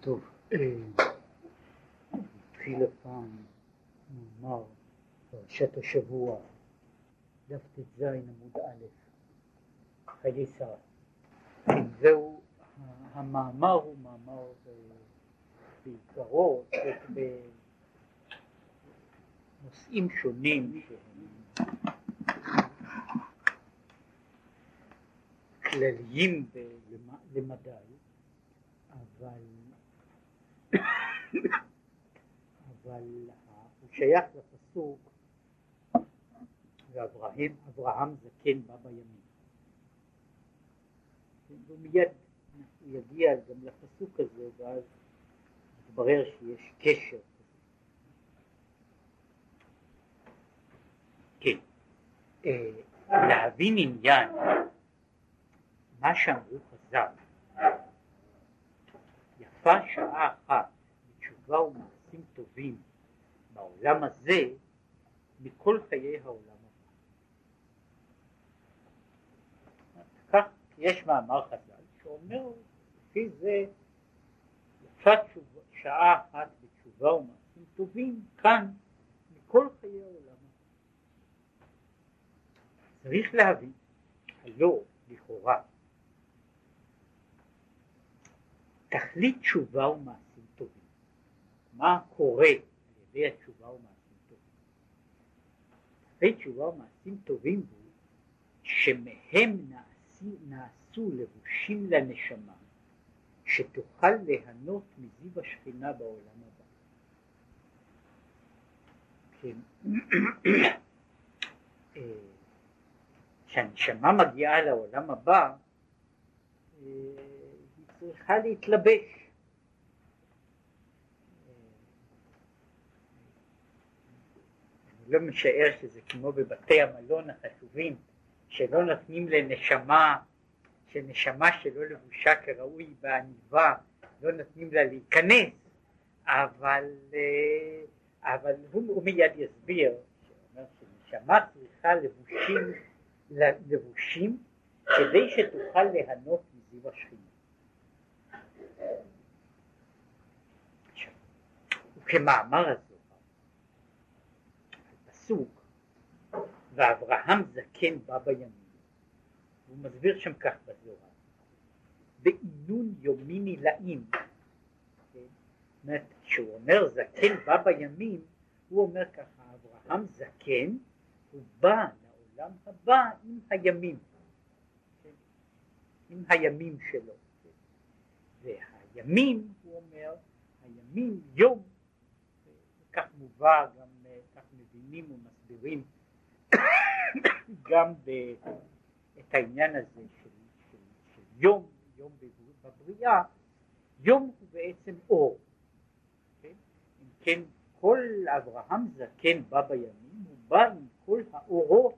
טוב, התחיל הפעם מאמר פרשת השבוע, דף ט"ז עמוד א', חיי שרה. זהו, המאמר הוא מאמר בעיקרו עוסק בנושאים שונים שהם כלליים למדי, אבל אבל הוא שייך לפסוק ואברהם אברהם זקן בא בימים. ומיד הוא יגיע גם לפסוק הזה ואז יתברר שיש קשר. כן. אה, להבין עניין מה שאמרו חז"ל יפה שעה אחת בתשובה ומעשים טובים בעולם הזה מכל חיי העולם הבא. כך יש מאמר חז"ל שאומר לפי זה יפה שעה אחת בתשובה ומעשים טובים כאן מכל חיי העולם הבא. צריך להבין, הלא לכאורה תכלית תשובה ומעשים טובים. מה קורה על ידי התשובה ומעשים טובים? תכלית תשובה ומעשים טובים הוא שמהם נעשו, נעשו לבושים לנשמה שתוכל ליהנות מזיו השכינה בעולם הבא. כן. כשהנשמה מגיעה לעולם הבא צריכה להתלבש. אני לא משער שזה כמו בבתי המלון החשובים, שלא נותנים לנשמה, שנשמה שלא לבושה כראוי בעניבה, לא נותנים לה להיכנס, אבל, אבל הוא, הוא מיד יסביר, שאומר שנשמה צריכה לבושים, לבושים כדי שתוכל ליהנות מזיו השכינה. וכמאמר הזוהר, הפסוק, ואברהם זקן בא בימים, הוא מסביר שם כך בזוהר, בעינון יומין עילאים, כן? כשהוא אומר זקן בא בימים, הוא אומר ככה, אברהם זקן, הוא בא לעולם הבא עם הימים, כן? עם הימים שלו. והימים, הוא אומר, הימים, יום, כך מובא, גם כך מבינים ומסבירים גם ב, את העניין הזה של, של, של יום, יום בבריאה, יום הוא בעצם אור, כן? אם כן כל אברהם זקן בא בימים, הוא בא עם כל האורות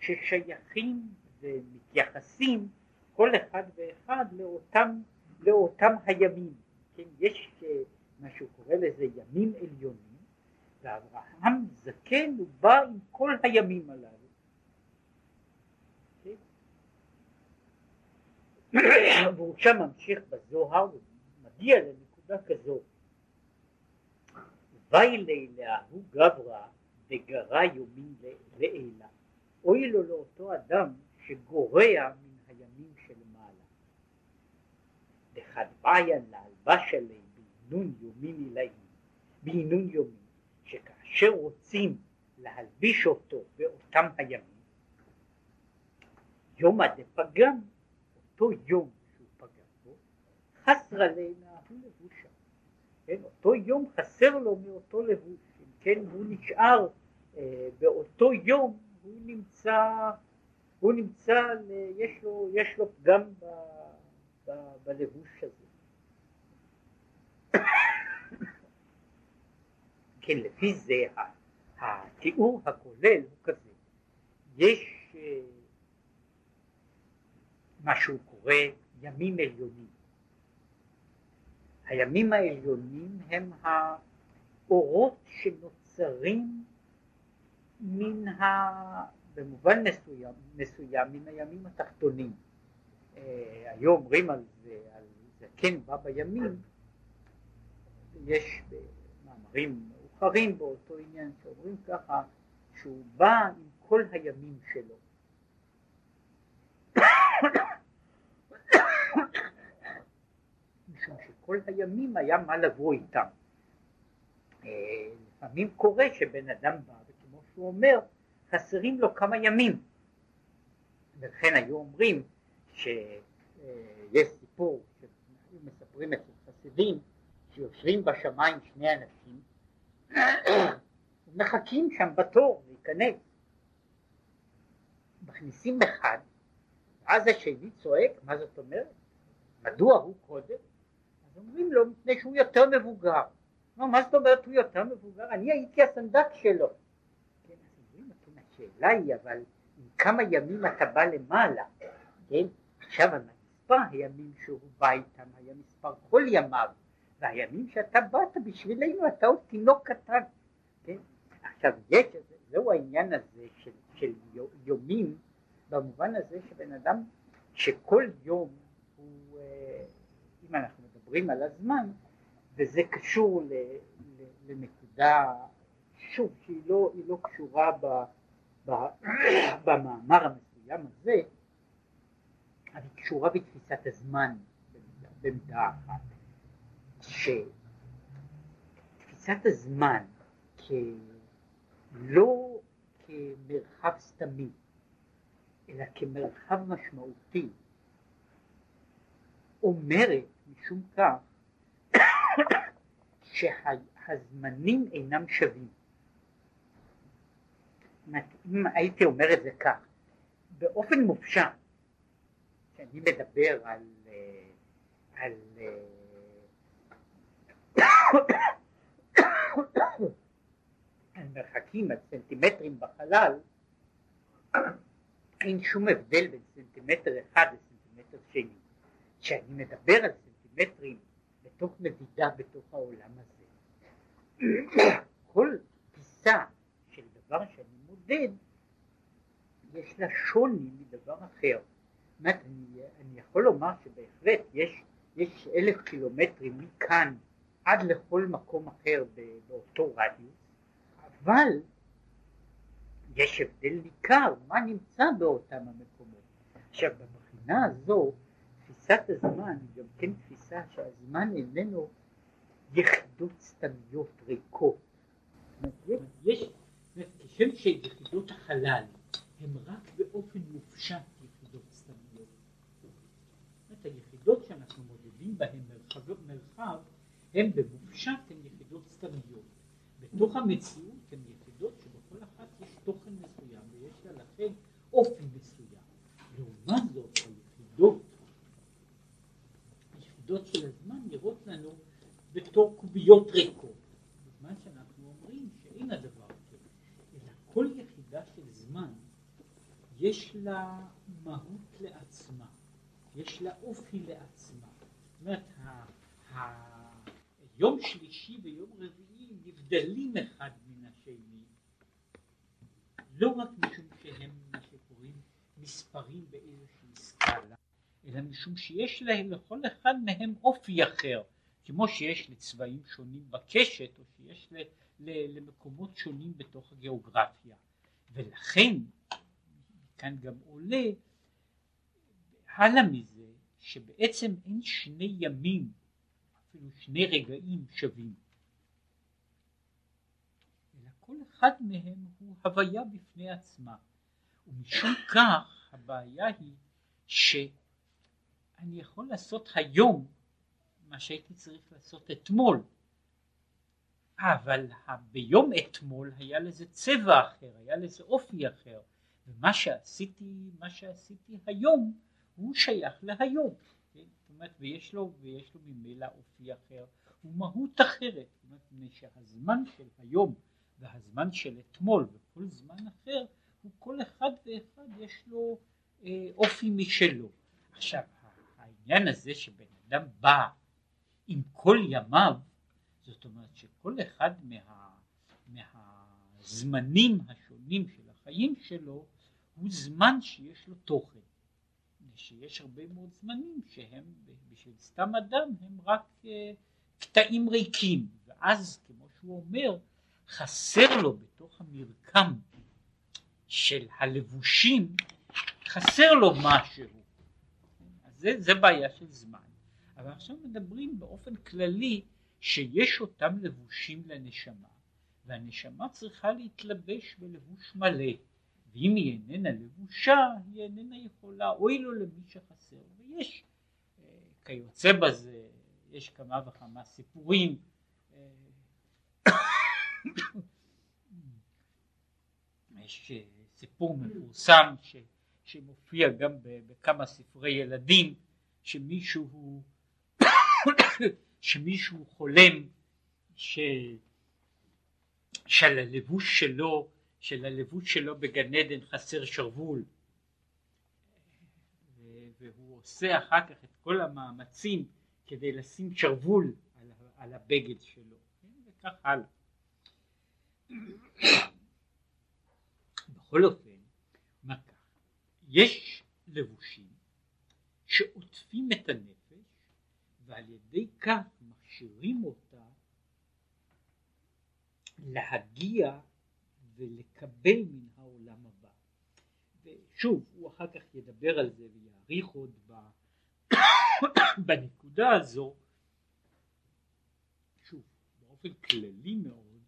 ששייכים ומתייחסים כל אחד ואחד לאותם לאותם הימים, כן, יש מה שהוא קורא לזה ימים עליונים, ואברהם זקן הוא בא עם כל הימים הללו. כן? והוא שם ממשיך בזוהר ומגיע לנקודה כזאת. ויילי להוא גברא וגרע יומין לעילה. אוי לו לאותו אדם שגורע מן הימים של דחדביה להלבש עליהם בעינון יומין עילאים, בעינון יומין, שכאשר רוצים להלביש אותו באותם הימים, יומא דפגם, אותו יום שהוא פגע בו, חסרה לינה הוא לבושה. כן, אותו יום חסר לו מאותו לבוש, אם כן הוא נשאר אה, באותו יום, הוא נמצא, הוא נמצא, יש לו, יש לו פגם ב... בלבוש הזה. כן, לפי זה התיאור הכולל הוא כזה, יש אה, מה שהוא קורא ימים עליונים. הימים העליונים הם האורות שנוצרים מן ה... במובן מסוים, מסוים מן הימים התחתונים. אה, היו אומרים על זה, על זקן בא בימים, יש מאמרים מאוחרים באותו עניין שאומרים ככה שהוא בא עם כל הימים שלו. משום שכל הימים היה מה לבוא איתם. אה, לפעמים קורה שבן אדם בא וכמו שהוא אומר חסרים לו כמה ימים. ולכן היו אומרים שיש סיפור שמספרים אצל חסידים שיושבים בשמיים שני אנשים ומחכים שם בתור להיכנס. מכניסים אחד ואז השני צועק מה זאת אומרת? מדוע הוא קודם? אז אומרים לו מפני שהוא יותר מבוגר. מה זאת אומרת הוא יותר מבוגר? אני הייתי הסנדק שלו. כן, אומרים השאלה היא אבל עם כמה ימים אתה בא למעלה כן עכשיו המספר הימים שהוא בא איתם היה מספר כל ימיו והימים שאתה באת בשבילנו אתה עוד תינוק קטן כן? עכשיו יש, זהו העניין הזה של, של יומים במובן הזה שבן אדם שכל יום הוא, אה, אם אנחנו מדברים על הזמן וזה קשור ל, ל, לנקודה שוב שהיא לא, לא קשורה ב, ב, במאמר המסוים הזה אבל היא קשורה בתפיסת הזמן במידה, אחת שתפיסת הזמן כלא כמרחב סתמי אלא כמרחב משמעותי אומרת משום כך שהזמנים אינם שווים. אם הייתי אומר את זה כך, באופן מופשט, כשאני מדבר על, אה, על אה, על מרחקים, על סנטימטרים בחלל, אין שום הבדל בין סנטימטר אחד לסנטימטר שני. כשאני מדבר על סנטימטרים בתוך מדידה בתוך העולם הזה, כל פיסה של דבר שאני מודד, יש לה שוני מדבר אחר. אומרת, אני, אני יכול לומר שבהחלט יש, יש אלף קילומטרים מכאן עד לכל מקום אחר באותו רדיוס, אבל יש הבדל ניכר מה נמצא באותם המקומות. עכשיו בבחינה הזו תפיסת הזמן היא גם כן תפיסה שהזמן איננו יחידות סתמיות ריקות. יש, כשם שיחידות החלל הן רק באופן מופשט יחידות סתמיות. זאת היחידות מודדים בהן מרחב, מרחב הן במופשט הן יחידות סתמיות. בתוך המציאות הן יחידות שבכל אחת יש תוכן מסוים ויש לה לכן אופי מסוים. לעומת זאת היחידות, היחידות של הזמן נראות לנו בתור קוביות ריקות. בזמן שאנחנו אומרים שאין הדבר כזה, אלא כל יחידה של זמן יש לה מהות לעצמה, יש לה אופי לעצמה. אומרת, יום שלישי ויום רביעי נבדלים אחד מן השני לא רק משום שהם מה שקוראים מספרים באיזושהי סקאלה אלא משום שיש להם לכל אחד מהם אופי אחר כמו שיש לצבעים שונים בקשת או שיש ל, ל, למקומות שונים בתוך הגיאוגרפיה. ולכן כאן גם עולה הלאה מזה שבעצם אין שני ימים אפילו שני רגעים שווים. אלא כל אחד מהם הוא הוויה בפני עצמה. ומשום כך הבעיה היא שאני יכול לעשות היום מה שהייתי צריך לעשות אתמול. אבל ביום אתמול היה לזה צבע אחר, היה לזה אופי אחר, ומה שעשיתי, מה שעשיתי היום הוא שייך להיום. אומרת, ויש לו, ויש לו ממילא אופי אחר ומהות אחרת, זאת אומרת, מפני שהזמן של היום והזמן של אתמול וכל זמן אחר, הוא כל אחד ואחד יש לו אה, אופי משלו. עכשיו, העניין הזה שבן אדם בא עם כל ימיו, זאת אומרת שכל אחד מה, מהזמנים השונים של החיים שלו הוא זמן שיש לו תוכן. שיש הרבה מאוד זמנים שהם בשביל סתם אדם הם רק uh, קטעים ריקים, ואז כמו שהוא אומר, חסר לו בתוך המרקם של הלבושים, חסר לו משהו. אז זה, זה בעיה של זמן. אבל עכשיו מדברים באופן כללי שיש אותם לבושים לנשמה, והנשמה צריכה להתלבש בלבוש מלא. ואם היא איננה לבושה, היא איננה יכולה, אוי לו למי שחסר. ויש אה, כיוצא בזה, יש כמה וכמה סיפורים. אה, יש אה, סיפור מפורסם ש, שמופיע גם בכמה ספרי ילדים, שמישהו, שמישהו חולם ש, שללבוש שלו של הלבוש שלו בגן עדן חסר שרוול והוא עושה אחר כך את כל המאמצים כדי לשים שרוול על, על הבגד שלו כן? וכך הלאה. בכל אופן? יש לבושים שעוטפים את הנפש ועל ידי כך מכשירים אותה להגיע ולקבל מן העולם הבא. ושוב, הוא אחר כך ידבר על זה ויעריך עוד בנקודה הזו, שוב, באופן כללי מאוד,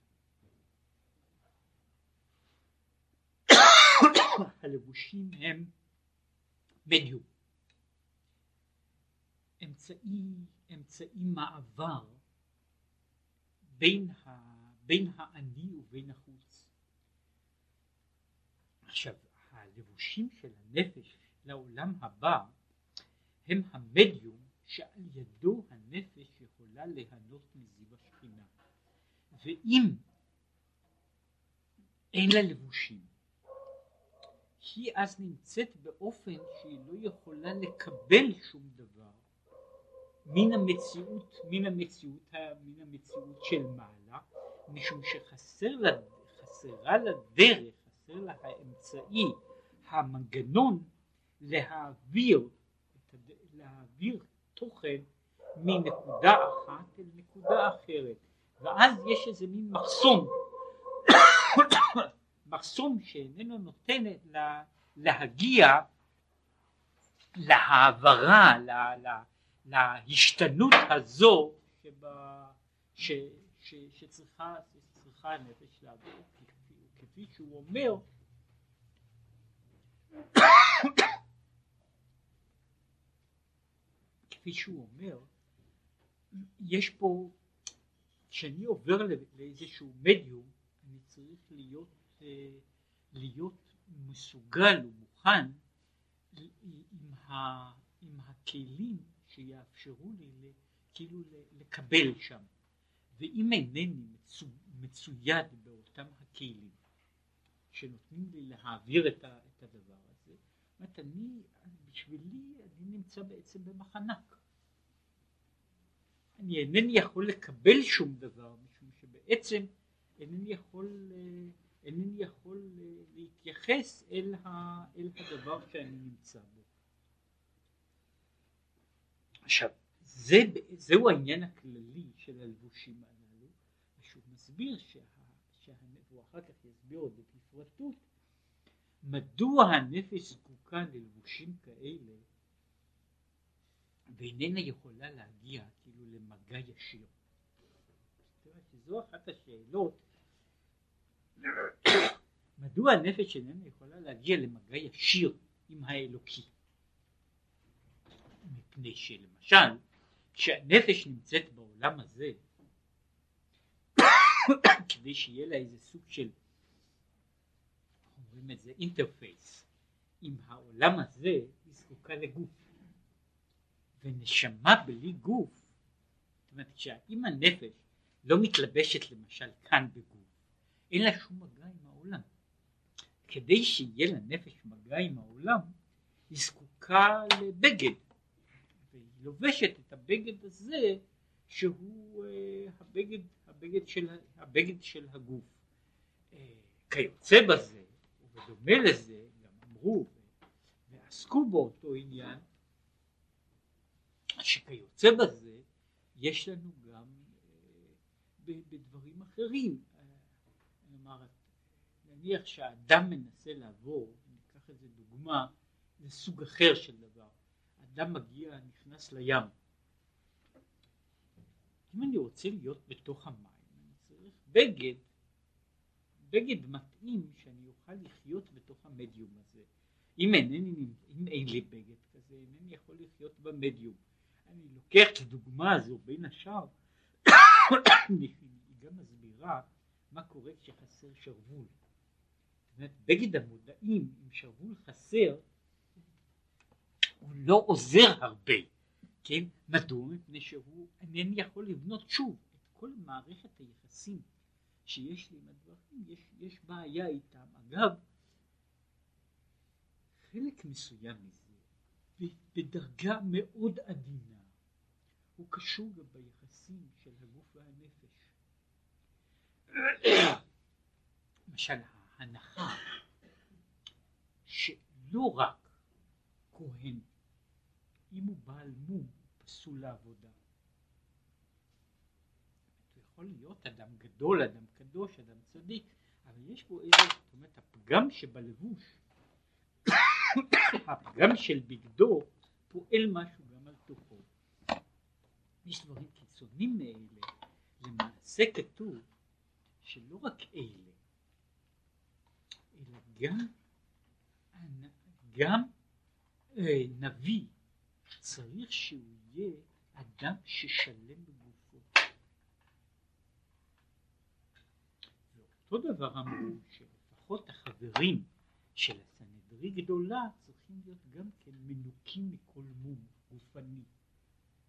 הלבושים הם מדיום, אמצעי, אמצעי מעבר בין, ה, בין האני ובין החוץ. עכשיו, הלבושים של הנפש לעולם הבא הם המדיום שעל ידו הנפש יכולה ליהנות מזיו השכינה. ואם אין לה לבושים, היא אז נמצאת באופן שהיא לא יכולה לקבל שום דבר מן המציאות, מן המציאות, מן המציאות של מעלה, משום שחסר לה, חסרה לה דרך לה האמצעי, המנגנון להעביר, להעביר תוכן מנקודה אחת אל נקודה אחרת ואז יש איזה מין מחסום מחסום שאיננו נותן לה, להגיע להעברה, לה, לה, להשתנות הזו שבה, ש, ש, שצריכה, שצריכה הנפש לעבור. כפי שהוא אומר כפי שהוא אומר יש פה כשאני עובר לאיזשהו מדיום אני צריך להיות אה, להיות מסוגל ומוכן עם, ה, עם הכלים שיאפשרו לי כאילו לקבל שם. ואם אינני מצויד באותם הכלים שנותנים לי להעביר את, ה, את הדבר הזה, זאת אני, בשבילי אני נמצא בעצם במחנק. אני אינני יכול לקבל שום דבר משום שבעצם אינני יכול, אינני יכול להתייחס אל, ה, אל הדבר שאני נמצא בו. עכשיו זה, זהו העניין הכללי של הלבושים הללו, ושהוא מסביר שה... והוא אחר כך יסביר עוד בפרטות מדוע הנפש זקוקה ללבושים כאלה ואיננה יכולה להגיע כאילו למגע ישיר. שזו אחת השאלות מדוע הנפש איננה יכולה להגיע למגע ישיר עם האלוקי מפני שלמשל כשהנפש נמצאת בעולם הזה כדי שיהיה לה איזה סוג של, אומרים את זה, אינטרפייס עם העולם הזה, היא זקוקה לגוף. ונשמה בלי גוף, זאת אומרת שאם הנפש לא מתלבשת למשל כאן בגוף, אין לה שום מגע עם העולם. כדי שיהיה לנפש מגע עם העולם, היא זקוקה לבגד, והיא לובשת את הבגד הזה שהוא uh, הבגד הבגד של, הבגד של הגוף. אה, כיוצא בזה, ובדומה לזה, גם אמרו ועסקו באותו עניין, שכיוצא בזה יש לנו גם בדברים אחרים. נאמר, נניח שהאדם מנסה לעבור, ניקח איזה דוגמה, זה סוג אחר של דבר. אדם מגיע, נכנס לים. אם אני רוצה להיות בתוך המים, אני צריך בגד, בגד מתאים שאני אוכל לחיות בתוך המדיום הזה. אם אינני, אם אין לי בגד כזה, אינני יכול לחיות במדיום. אני לוקח את הדוגמה הזו בין השאר, היא גם מסבירה מה קורה כשחסר שרוול. זאת אומרת, בגד המודעים עם שרוול חסר הוא לא עוזר הרבה, כן? מדוע? מפני שהוא אינני יכול לבנות שוב את כל מערכת היחסים שיש לי עם הדברים, יש, יש בעיה איתם. אגב, חלק מסוים מזה, בדרגה מאוד עדינה, הוא קשור גם ביחסים של הגוף והנפש. למשל ההנחה שלא רק כהן, אם הוא בעל מום, פסול לעבודה. הוא יכול להיות אדם גדול, אדם קדוש, אדם צדיק, אבל יש בו איזה, זאת אומרת, הפגם שבלבוש הפגם של בגדו פועל משהו גם על תוכו. יש דברים קיצוניים מאלה, למעשה כתוב שלא רק אלה, אלא גם, גם אה, נביא צריך שהוא יהיה אדם ששלם בגופו. ואותו דבר אמרו שלפחות החברים של הסנהדרי גדולה צריכים להיות גם כן מנוקים מכל מום גופני.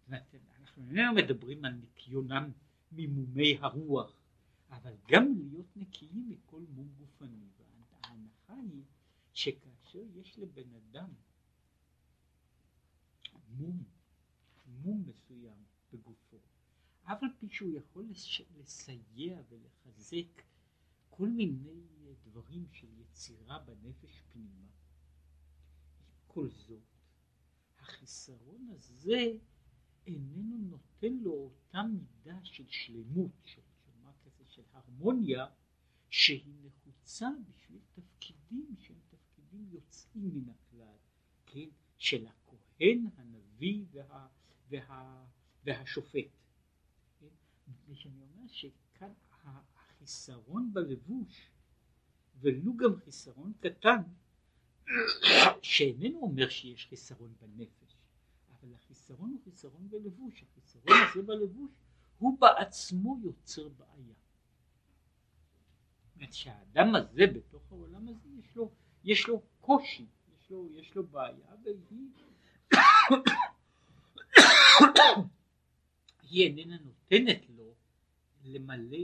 אנחנו איננו מדברים על ניקיונם ממומי הרוח, אבל גם להיות נקיים מכל מום גופני. וההנחה היא שכאשר יש לבן אדם מום, מום מסוים בגופו, אף על פי שהוא יכול לסייע ולחזק כל מיני דברים של יצירה בנפש פנימה. כל זאת, החיסרון הזה איננו נותן לו אותה מידה של שלמות, של, של כזה, של הרמוניה, שהיא נחוצה בשביל תפקידים שהם תפקידים יוצאים מן הכלל, כן, של הכהן, הנביא וה, וה, והשופט. כן? מפני שאני אומר שכאן החיסרון בלבוש, ולו גם חיסרון קטן, שאיננו אומר שיש חיסרון בנפש, אבל החיסרון הוא חיסרון בלבוש, החיסרון הזה בלבוש הוא בעצמו יוצר בעיה. זאת שהאדם הזה בתוך העולם הזה יש לו, יש לו קושי, יש לו, יש לו בעיה והיא היא איננה נותנת לו למלא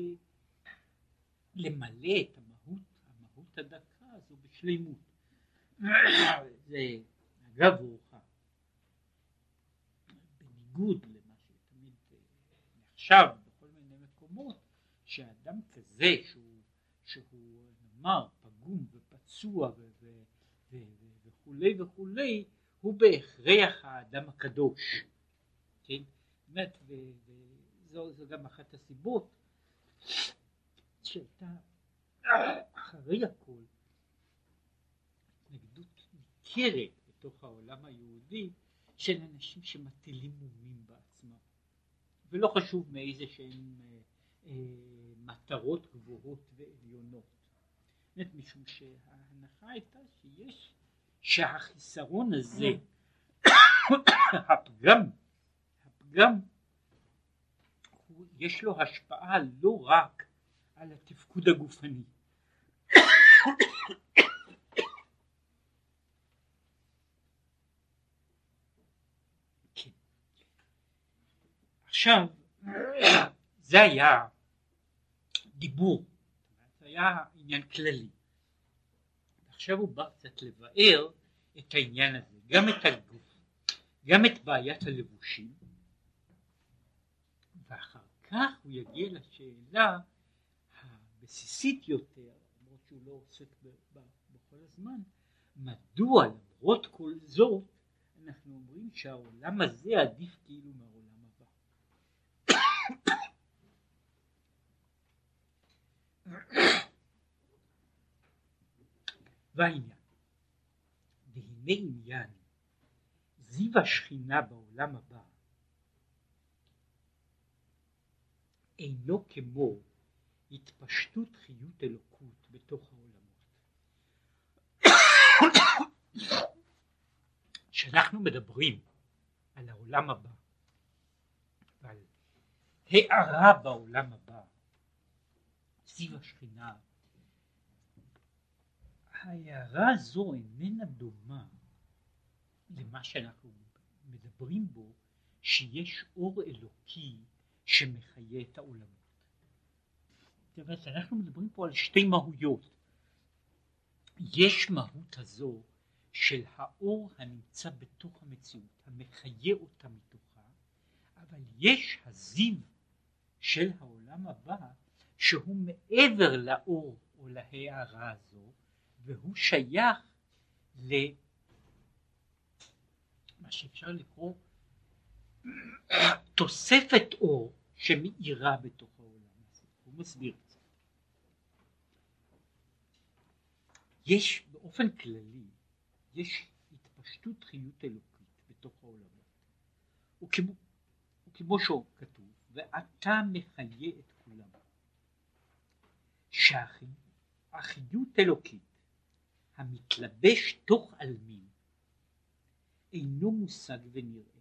למלא את המהות, המהות הדקה הזו בשלימות. זה אגב הוכח. בניגוד למה שתמיד נחשב בכל מיני מקומות, שאדם כזה שהוא, שהוא נאמר פגום ופצוע וכולי וכולי, הוא בהכרח האדם הקדוש. כן? באמת, וזו גם אחת הסיבות שהייתה אחרי הכל התנגדות ניכרת בתוך העולם היהודי של אנשים שמטילים מומים בעצמם ולא חשוב מאיזה שהם אה, אה, מטרות גבוהות ועליונות באמת משום שההנחה הייתה שיש שהחיסרון הזה הפגם הפגם יש לו השפעה לא רק על התפקוד הגופני. כן. עכשיו זה היה דיבור, זה היה עניין כללי. עכשיו הוא בא קצת לבאר את העניין הזה, גם את הגוף, גם את בעיית הלבושים, ואחר כך הוא יגיע לשאלה הבסיסית יותר, למרות שהוא לא עוסק בכל הזמן, מדוע למרות כל זאת אנחנו אומרים שהעולם הזה עדיף כאילו מהעולם הבא. והעניין, והנה עניין זיו השכינה בעולם הבא אינו כמו התפשטות חיות אלוקות בתוך העולמות. כשאנחנו מדברים על העולם הבא ועל הארה בעולם הבא סביב השכינה ההערה הזו איננה דומה למה שאנחנו מדברים בו שיש אור אלוקי שמחיה את העולמות. זאת אומרת אנחנו מדברים פה על שתי מהויות. יש מהות הזו של האור הנמצא בתוך המציאות, המחיה אותה מתוכה, אבל יש הזיו של העולם הבא שהוא מעבר לאור או להערה הזו והוא שייך למה שאפשר לקרוא תוספת אור שמאירה בתוך העולם הזה. הוא מסביר את זה. יש באופן כללי, יש התפשטות חיות אלוקית בתוך העולמות. וכמו, וכמו שכתוב, ואתה מחיה את כולם. שהחיות אלוקית המתלבש תוך עלמין אינו מושג ונראה.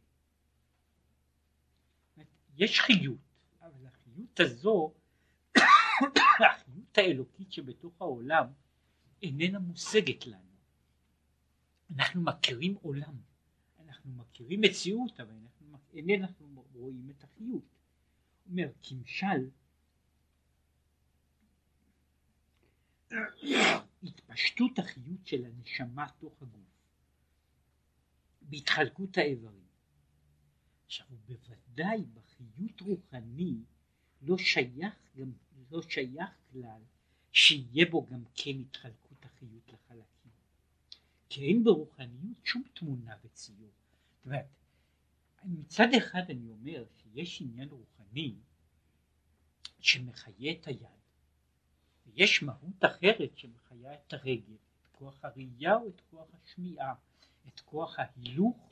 יש חיות, אבל החיות הזו, החיות האלוקית שבתוך העולם איננה מושגת לנו. אנחנו מכירים עולם, אנחנו מכירים מציאות, אבל אנחנו איננו רואים את החיות. אומר, כמשל התפשטות החיות של הנשמה תוך הגוף בהתחלקות האיברים. עכשיו בוודאי בחיות רוחני לא שייך גם לא שייך כלל שיהיה בו גם כן התחלקות החיות לחלקים. כי אין ברוחניות שום תמונה וציור. זאת אומרת, מצד אחד אני אומר שיש עניין רוחני שמחיה את היד יש מהות אחרת שמחיה את הרגל, את כוח הראייה או את כוח השמיעה, את כוח ההילוך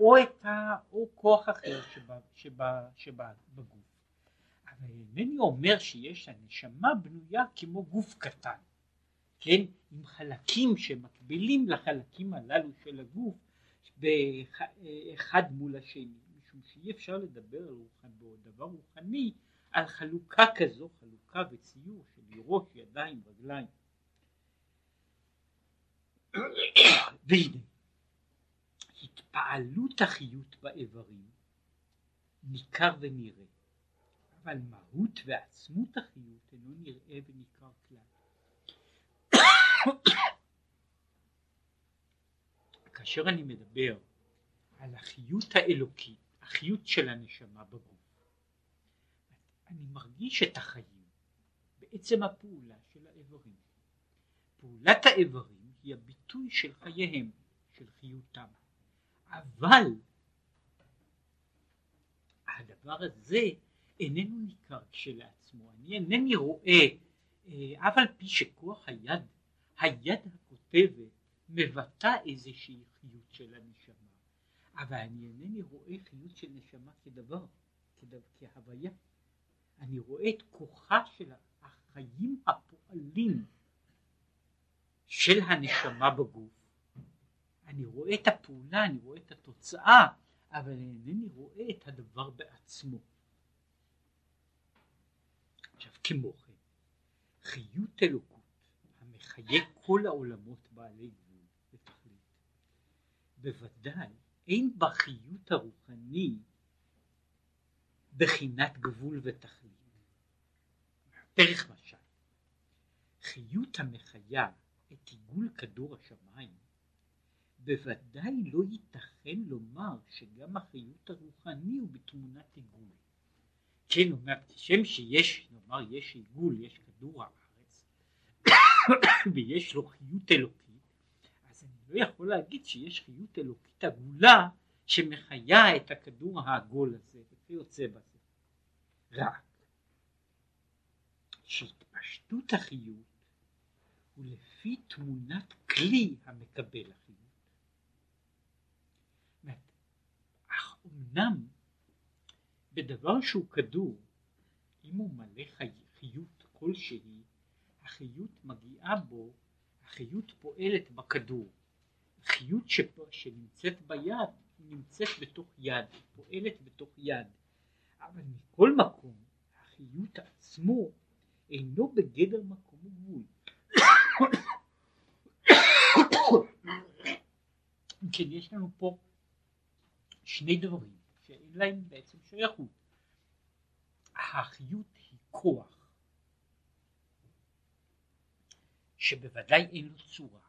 או את ה... או כוח אחר שבא, שבא, שבא בגוף. אבל אינני אומר שיש הנשמה בנויה כמו גוף קטן, כן, עם חלקים שמקבילים לחלקים הללו של הגוף אחד מול השני, משום שאי אפשר לדבר על דבר רוחני על חלוקה כזו, חלוקה וציור של ראש, ידיים, רגליים. והנה, התפעלות החיות באיברים ניכר ונראה, אבל מהות ועצמות החיות אינו נראה וניכר כלל. כאשר אני מדבר על החיות האלוקית, החיות של הנשמה בגוף, אני מרגיש את החיים בעצם הפעולה של האיברים. פעולת האיברים היא הביטוי של חייהם, של חיותם. אבל הדבר הזה איננו ניכר כשלעצמו. אני אינני רואה, אה, אף על פי שכוח היד, היד הכותבת, מבטא איזושהי חיות של הנשמה, אבל אני אינני רואה חיות של נשמה כדבר, כדבר כהוויה. אני רואה את כוחה של החיים הפועלים של הנשמה בגוף. אני רואה את הפעולה, אני רואה את התוצאה, אבל אינני רואה את הדבר בעצמו. עכשיו כמו כן, חיות אלוקות המחיה כל העולמות בעלי גבול ותכלית, בוודאי אין בחיות הרוחני בחינת גבול ותכלית. דרך משל, חיות המחיה את עיגול כדור השמיים, בוודאי לא ייתכן לומר שגם החיות הרוחני הוא בתמונת עיגול. כן, אומר, כשם שיש, נאמר, יש עיגול, יש כדור הארץ, ויש לו חיות אלוקית, אז אני לא יכול להגיד שיש חיות אלוקית עגולה שמחיה את הכדור העגול הזה וכיוצא בזה. רק שהתפשטות החיות הוא לפי תמונת כלי המקבל החיות. אך אמנם בדבר שהוא כדור, אם הוא מלא חי, חיות כלשהי, החיות מגיעה בו, החיות פועלת בכדור. חיות שנמצאת ביד, נמצאת בתוך יד, פועלת בתוך יד. אבל מכל מקום, החיות עצמו אינו בגדר מקום וגבול. כן, יש לנו פה שני דברים שאין להם בעצם שייכות. החיות היא כוח שבוודאי אין לו צורה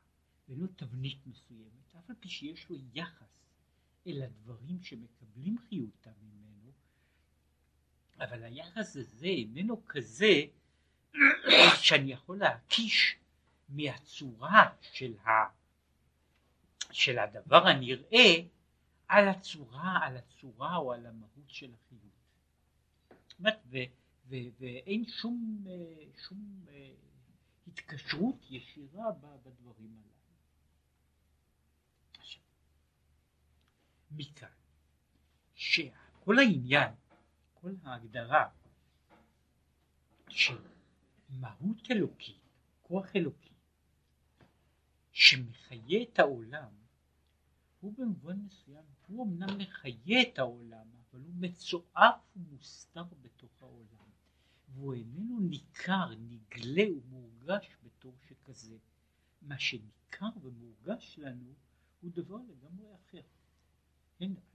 ואין לו תבנית מסוימת, אף על פי שיש לו יחס אל הדברים שמקבלים חיותם ממנו, אבל היחס הזה איננו כזה שאני יכול להקיש מהצורה של, ה, של הדבר הנראה על הצורה, על הצורה או על המהות של החיות. ואין שום, שום התקשרות ישירה בדברים הללו. מכאן שכל העניין, כל ההגדרה של מהות אלוקית, כוח אלוקי, שמחיה את העולם, הוא במובן מסוים, הוא אמנם מחיה את העולם, אבל הוא מצועף ומוסתר בתוך העולם, והוא איננו ניכר, נגלה ומורגש בתור שכזה. מה שניכר ומורגש לנו הוא דבר לגמרי אחר.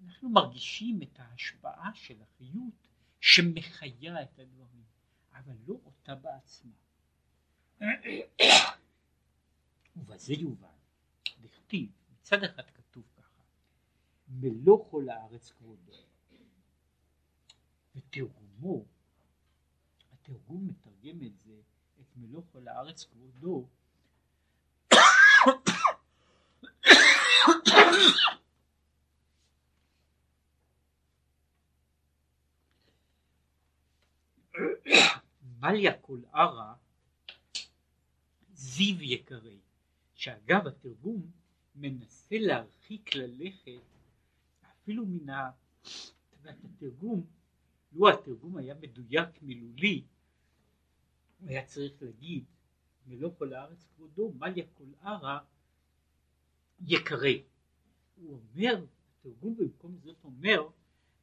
אנחנו מרגישים את ההשפעה של החיות שמחיה את הדברים, אבל לא אותה בעצמה. ובזה יובן, דכתיב, מצד אחד כתוב ככה, מלוא כל הארץ כבודו, ותרגומו, התרגום מתרגם את זה, את מלוא כל הארץ כבודו, מליה כל ערה זיו יקרי, שאגב התרגום מנסה להרחיק ללכת אפילו מן ה... התרגום, לו התרגום היה מדויק מילולי, הוא היה צריך להגיד מלוא כל הארץ כבודו, מליה כל ערה יקרי. הוא אומר, התרגום במקום זאת אומר,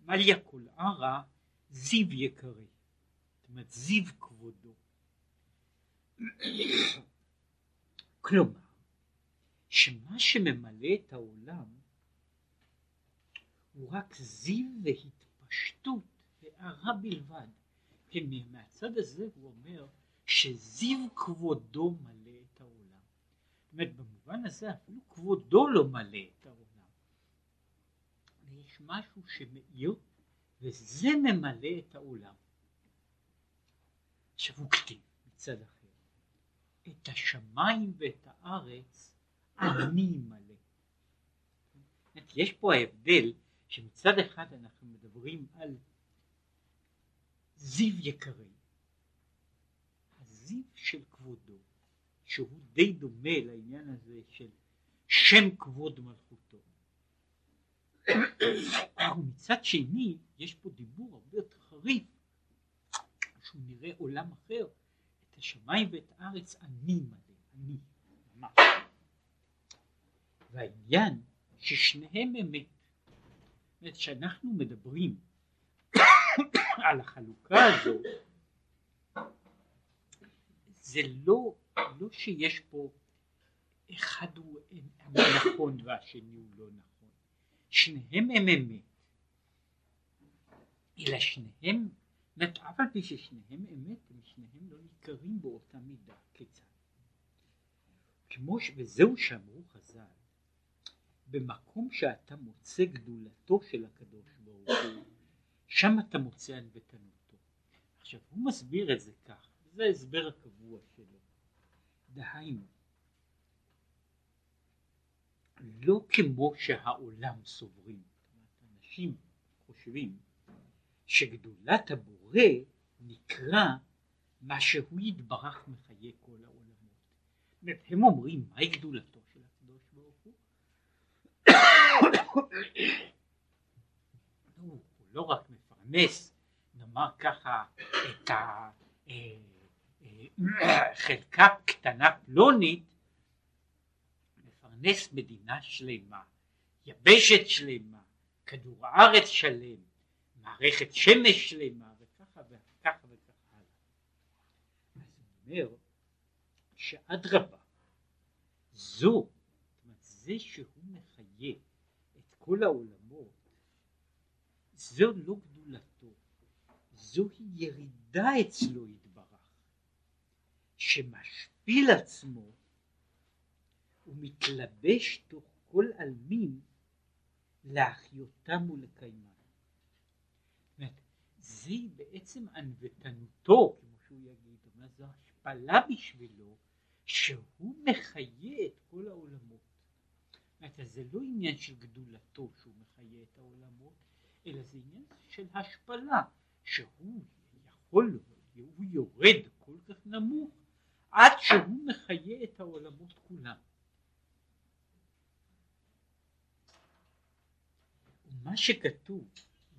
מליה כל ערה זיו יקרי. אומרת זיו כבודו. כלומר, שמה שממלא את העולם הוא רק זיו והתפשטות הערה בלבד. כן, מהצד הזה הוא אומר שזיו כבודו מלא את העולם. זאת אומרת, במובן הזה אפילו כבודו לא מלא את העולם. ויש משהו שמאיר וזה ממלא את העולם. כתיב מצד אחר. את השמיים ואת הארץ אני מלא. יש פה ההבדל שמצד אחד אנחנו מדברים על זיו יקרי, הזיו של כבודו, שהוא די דומה לעניין הזה של שם כבוד מלכותו. ומצד שני יש פה דיבור הרבה יותר חריף, שהוא נראה עולם אחר, את השמיים ואת הארץ אני מלא, אני, ממש. והעניין ששניהם אמת. זאת אומרת שאנחנו מדברים על החלוקה הזו, זה לא, לא שיש פה אחד הוא נכון והשני הוא לא נכון, שניהם הם אמת, אלא שניהם אף על פי ששניהם אמת, הם שניהם לא ניכרים באותה מידה. כיצד? כמו ש... וזהו שאמרו חז"ל, במקום שאתה מוצא גדולתו של הקדוש ברוך הוא, שם אתה מוצא ענוותנותו. עכשיו הוא מסביר את זה כך, זה ההסבר הקבוע שלו. דהיינו, לא כמו שהעולם סוברים, אנשים חושבים שגדולת הבורא נקרא מה שהוא יתברך מחיי כל העולמות. הם אומרים מהי גדולתו של הקדוש ברוך הוא? הוא לא רק מפרנס נאמר ככה את החלקה אה, קטנה פלונית מפרנס מדינה שלמה יבשת שלמה כדור הארץ שלם מערכת שמש שלמה וככה וככה וככה הלאה אז הוא אומר שאדרבה זו, זה שהוא מחיה את כל העולמות, זו לא גדולתו, זוהי ירידה אצלו יתברך, שמשפיל עצמו ומתלבש תוך כל עלמין להחיותם ולקיימם. זה בעצם ענוותנותו, כמו שהוא יגיד, זו השפלה בשבילו שהוא מחיה את כל העולמות. אומרת, זה לא עניין של גדולתו שהוא מחיה את העולמות, אלא זה עניין של השפלה, שהוא יכול, הוא יורד כל כך נמוך עד שהוא מחיה את העולמות כולם. ומה שכתוב,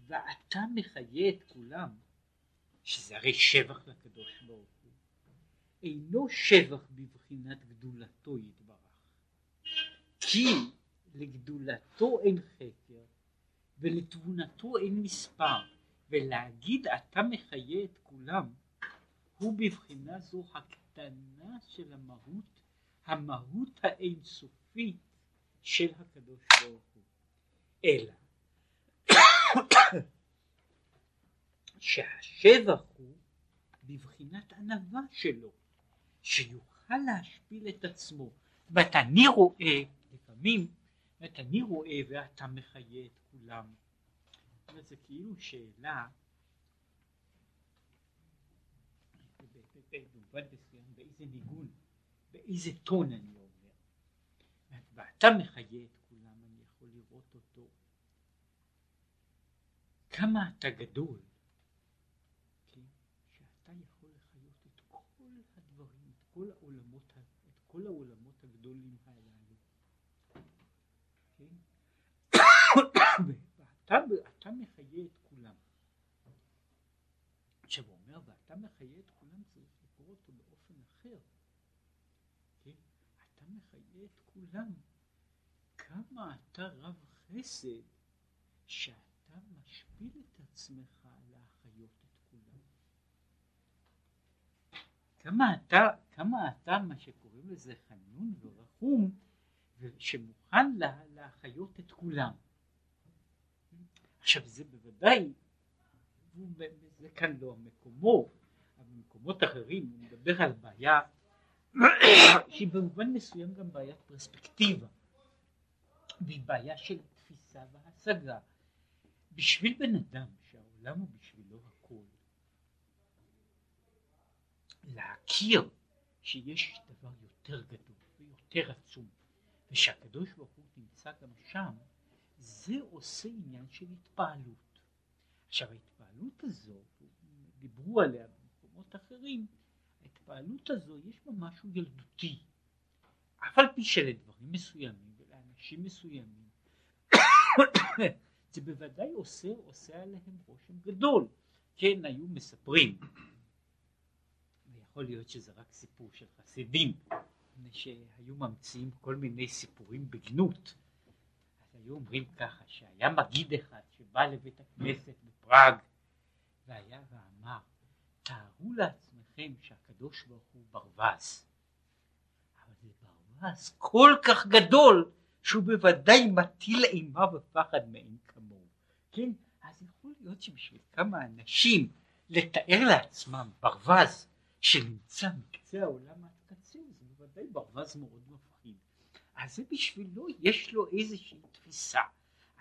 ואתה מחיה את כולם, שזה הרי שבח לקדוש ברוך אינו שבח בבחינת גדולתו יתברך. כי לגדולתו אין חקר ולתבונתו אין מספר, ולהגיד אתה מחיה את כולם, הוא בבחינה זו הקטנה של המהות, המהות האינסופית של הקדוש ברוך הוא. אלא שהשבח הוא בבחינת ענווה שלו. שיוכל להשפיל את עצמו. זאת אומרת, אני רואה, לפעמים, זאת אני רואה ואתה מחיה את כולם. זה כאילו שאלה, באיזה ניגון, באיזה טון אני אומר. ואתה מחיה את כולם, אני יכול לראות אותו. כמה אתה גדול. כל העולמות, את כל העולמות הגדולים הללו. כן? ואתה מחיה את כולם. עכשיו הוא אומר, ואתה מחיה את כולם, צריך לקרוא אותו באופן אחר. כן? אתה מחיה את כולם. כמה אתה רב חסד שאתה משפיל את עצמך להחיות כמה אתה, כמה אתה מה שקוראים לזה חנון ורחום שמוכן לה, להחיות את כולם. עכשיו זה בוודאי, זה כאן לא מקומו, אבל במקומות אחרים הוא מדבר על בעיה שהיא במובן מסוים גם בעיית פרספקטיבה והיא בעיה של תפיסה והשגה. בשביל בן אדם שהעולם הוא בשבילו הכל להכיר שיש דבר יותר גדול ויותר עצום ושהקדוש ברוך הוא נמצא גם שם זה עושה עניין של התפעלות. עכשיו ההתפעלות הזו, דיברו עליה במקומות אחרים, ההתפעלות הזו יש בה משהו ילדותי. אף על פי שלדברים מסוימים ולאנשים מסוימים זה בוודאי עושה, עושה עליהם רושם גדול. כן, היו מספרים יכול להיות שזה רק סיפור של חסידים, שהיו ממציאים כל מיני סיפורים בגנות. אז היו אומרים ככה, שהיה מגיד אחד שבא לבית הכנסת בפראג, והיה ואמר, תארו לעצמכם שהקדוש ברוך הוא ברווז. אבל זה ברווז כל כך גדול, שהוא בוודאי מטיל אימה ופחד מאין כמוהו. כן? אז יכול להיות שבשביל כמה אנשים לתאר לעצמם ברווז שנמצא מקצה העולם עד קצה זה בוודאי ברווז מאוד מפחיד. אז זה בשבילו יש לו איזושהי תפיסה.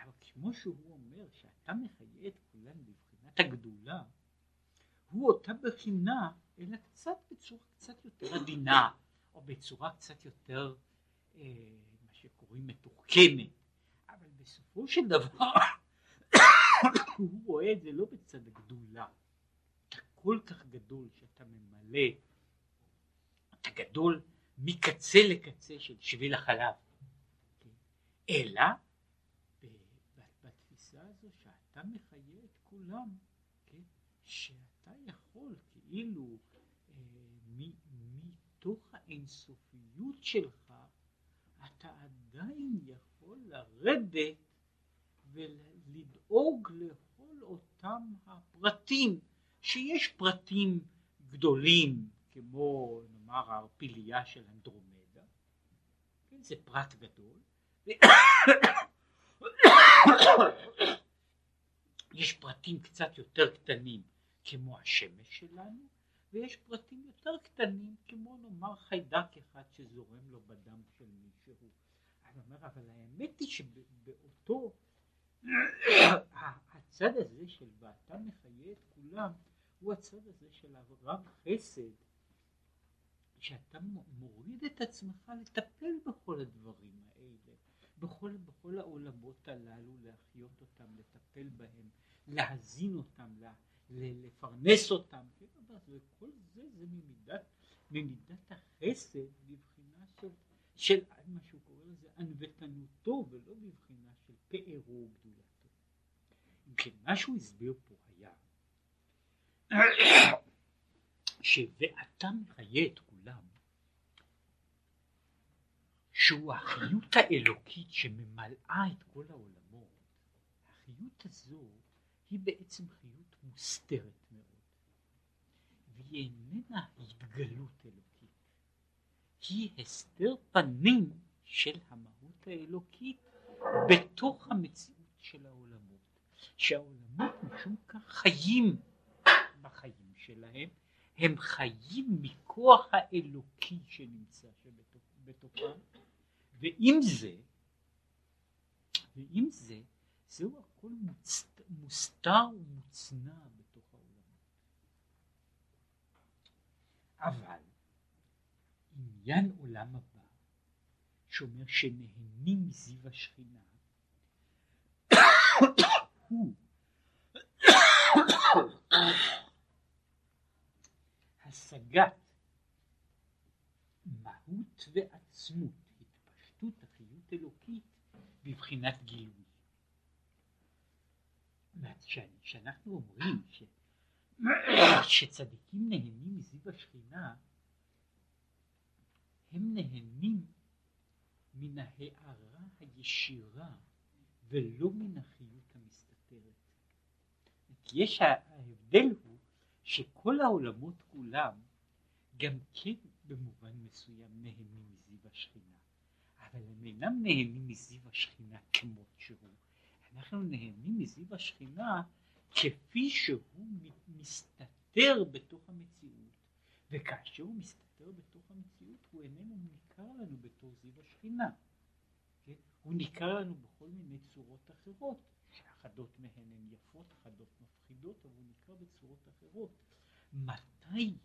אבל כמו שהוא אומר שאתה מחיה את כולם בבחינת הגדולה, הוא אותה בחינה אלא קצת בצורה קצת יותר עדינה או בצורה קצת יותר אה, מה שקוראים מתוחכמת. אבל בסופו של דבר הוא רואה את זה לא בצד הגדולה. כל כך גדול שאתה ממלא, אתה גדול מקצה לקצה של שביל החלב, כן? אלא בתפיסה הזו שאתה מחיה את כולם, כן? שאתה יכול כאילו אה, מתוך האינסופיות שלך אתה עדיין יכול לרדת ולדאוג לכל אותם הפרטים, שיש פרטים גדולים כמו נאמר הערפיליה של אנדרומדה, כן, זה פרט גדול, יש פרטים קצת יותר קטנים כמו השמש שלנו, ויש פרטים יותר קטנים כמו נאמר חיידק אחד שזורם לו בדם של מישהו. אני אומר אבל האמת היא שבאותו הצד הזה של ואתה מחיה את כולם הוא הצד הזה של רב חסד שאתה מוריד את עצמך לטפל בכל הדברים האלה, בכל, בכל העולמות הללו, להחיות אותם, לטפל בהם, להזין אותם, לה, לפרנס אותם, כן, וכל זה זה ממידת, ממידת החסד בבחינה של, של מה שהוא קורא לזה ענוותנותו ולא בבחינה של פארו וגדולתו. אם כן, מה שהוא הסביר פה היה שוואתה מחיה את כולם שהוא החיות האלוקית שממלאה את כל העולמות, החיות הזו היא בעצם חיות מוסתרת מאוד, והיא איננה התגלות אלוקית, היא הסתר פנים של המהות האלוקית בתוך המציאות של העולמות, שהעולמות משום כך חיים בחיים שלהם, הם חיים מכוח האלוקי שנמצא בתוכם, ועם זה, ועם זה, זהו הכל מוצ... מוסתר ומוצנע בתוך העולמות. אבל עניין עולם הבא, שאומר שנהנים מזיו השכינה, הוא השגת מהות ועצמות, התפשטות החיות אלוקית בבחינת גילוי. כשאנחנו אומרים ש... שצדיקים נהנים מזיו השכינה, הם נהנים מן ההארה הישירה ולא מן החיות המסתתרת. יש ההבדל הוא שכל העולמות כולם גם כן במובן מסוים נהנים מזיו השכינה, אבל הם אינם נהנים מזיו השכינה כמות שהוא. אנחנו נהנים מזיו השכינה כפי שהוא מסתתר בתוך המציאות, וכאשר הוא מסתתר בתוך המציאות הוא איננו ניכר לנו בתור זיו השכינה. כן? הוא ניכר לנו בכל מיני צורות אחרות, שאחדות מהן הן יפות, אחדות מפחידות, אבל הוא ניכר בצורות אחרות. מתי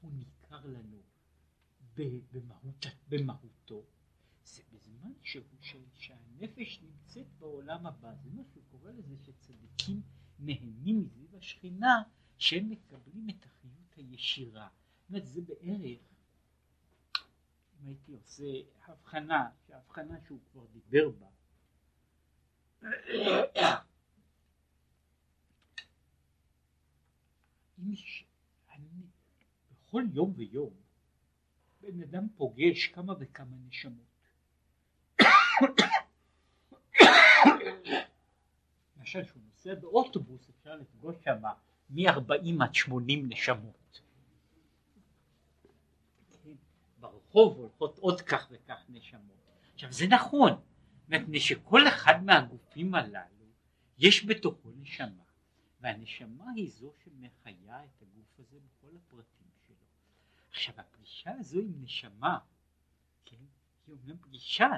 הוא ניכר לנו במהות, במהותו? זה בזמן שהוא, שהנפש נמצאת בעולם הבא, זה מה שהוא קורא לזה שצדיקים נהנים מסביב השכינה, שהם מקבלים את החיות הישירה. זאת אומרת, זה בערך, אם הייתי עושה הבחנה, שההבחנה שהוא כבר דיבר בה, אם אני, בכל יום ויום בן אדם פוגש כמה וכמה נשמות. למשל שהוא נוסע באוטובוס אפשר לפגוש שם מ-40 עד 80 נשמות. כן, ברחוב הולכות עוד כך וכך נשמות. עכשיו זה נכון, מפני שכל אחד מהגופים הללו יש בתוכו נשמה, והנשמה היא זו שמחיה את הגוף הזה בכל הפרטים שלו. עכשיו הפגישה הזו עם נשמה, כן, היא אומנם פגישה,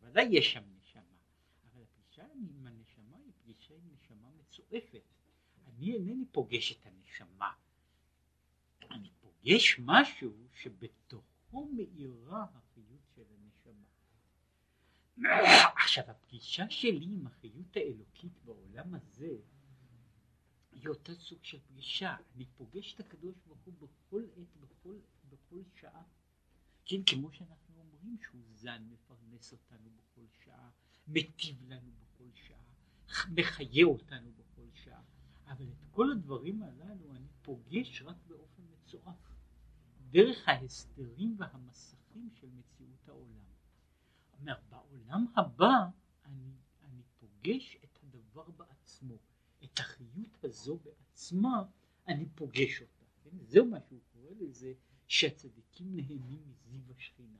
בוודאי יש שם נשמה, אבל הפגישה עם הנשמה היא פגישה עם נשמה מצועפת. אני אינני פוגש את הנשמה, אני פוגש משהו שבתוכו מאירה. עכשיו הפגישה שלי עם החיות האלוקית בעולם הזה היא אותו סוג של פגישה, אני פוגש את הקדוש ברוך הוא בכל עת, בכל, בכל שעה, כן, כמו שאנחנו אומרים שהוא זן מפרנס אותנו בכל שעה, מטיב לנו בכל שעה, מחיה אותנו בכל שעה, אבל את כל הדברים הללו אני פוגש רק באופן מצורף, דרך ההסדרים והמסכים של מציאות העולם. אומר, בעולם הבא אני, אני פוגש את הדבר בעצמו, את החיות הזו בעצמה אני פוגש אותה, כן? זהו מה שהוא קורא לזה שהצדיקים נהנים מזיו השכינה.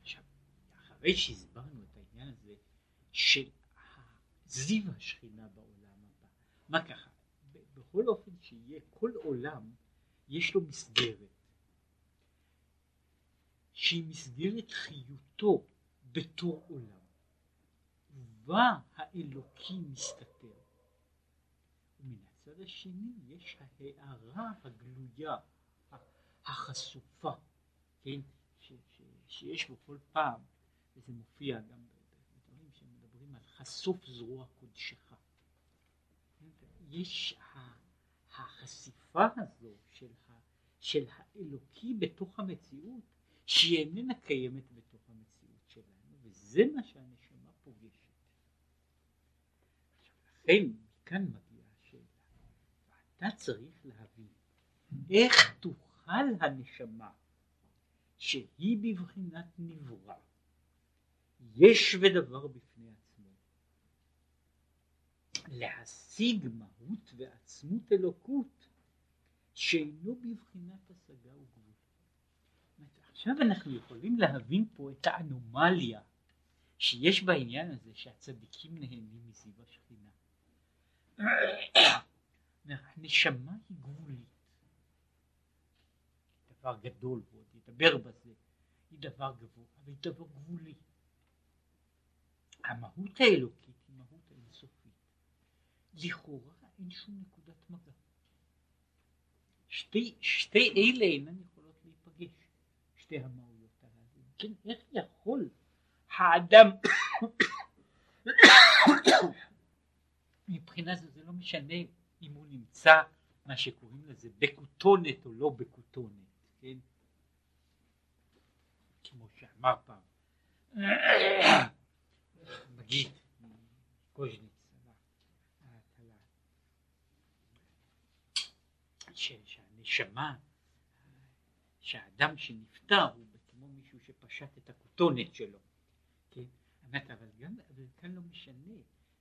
עכשיו, אחרי שהסברנו את העניין הזה של זיו השכינה בעולם הבא, מה ככה? בכל אופן שיהיה, כל עולם יש לו מסגרת, שהיא מסגרת חיותו בתור עולם, ובה האלוקי מסתתר. ומן הצד השני יש ההערה הגלויה, החשופה, כן, ש, ש, שיש בו כל פעם, וזה מופיע גם בדברים שמדברים על חשוף זרוע קודשך. יש החשיפה הזו של, ה, של האלוקי בתוך המציאות, שהיא איננה קיימת בתוך המציאות שלנו, וזה מה שהנשמה פוגשת. לכן, מכאן מגיעה השאלה, ואתה צריך להבין איך תוכל הנשמה, שהיא בבחינת נברא, יש ודבר בפני עצמו, להשיג מהות ועצמות אלוקות שאינו בבחינת השגה וגבול. עכשיו אנחנו יכולים להבין פה את האנומליה שיש בעניין הזה שהצדיקים נהנים מזיו השכינה. הנשמה היא גבולית. דבר גדול, ועוד ידבר בזה, היא דבר גבוה, אבל היא דבר גבולי. המהות האלוקית היא מהות אינסופית. לכאורה אין שום נקודת מגע. שתי, שתי אלה אינן יכולות שתי המהויות הללו. כן, איך יכול האדם, מבחינה זו זה לא משנה אם הוא נמצא, מה שקוראים לזה, בכותונת או לא בכותונת, כן? כמו שאמר פעם, מגיד, קוז'ניץ, שהנשמה, שהאדם שנפטר הוא כמו מישהו שפשט את הכותונת שלו, כן? אבל גם, אבל כאן לא משנה,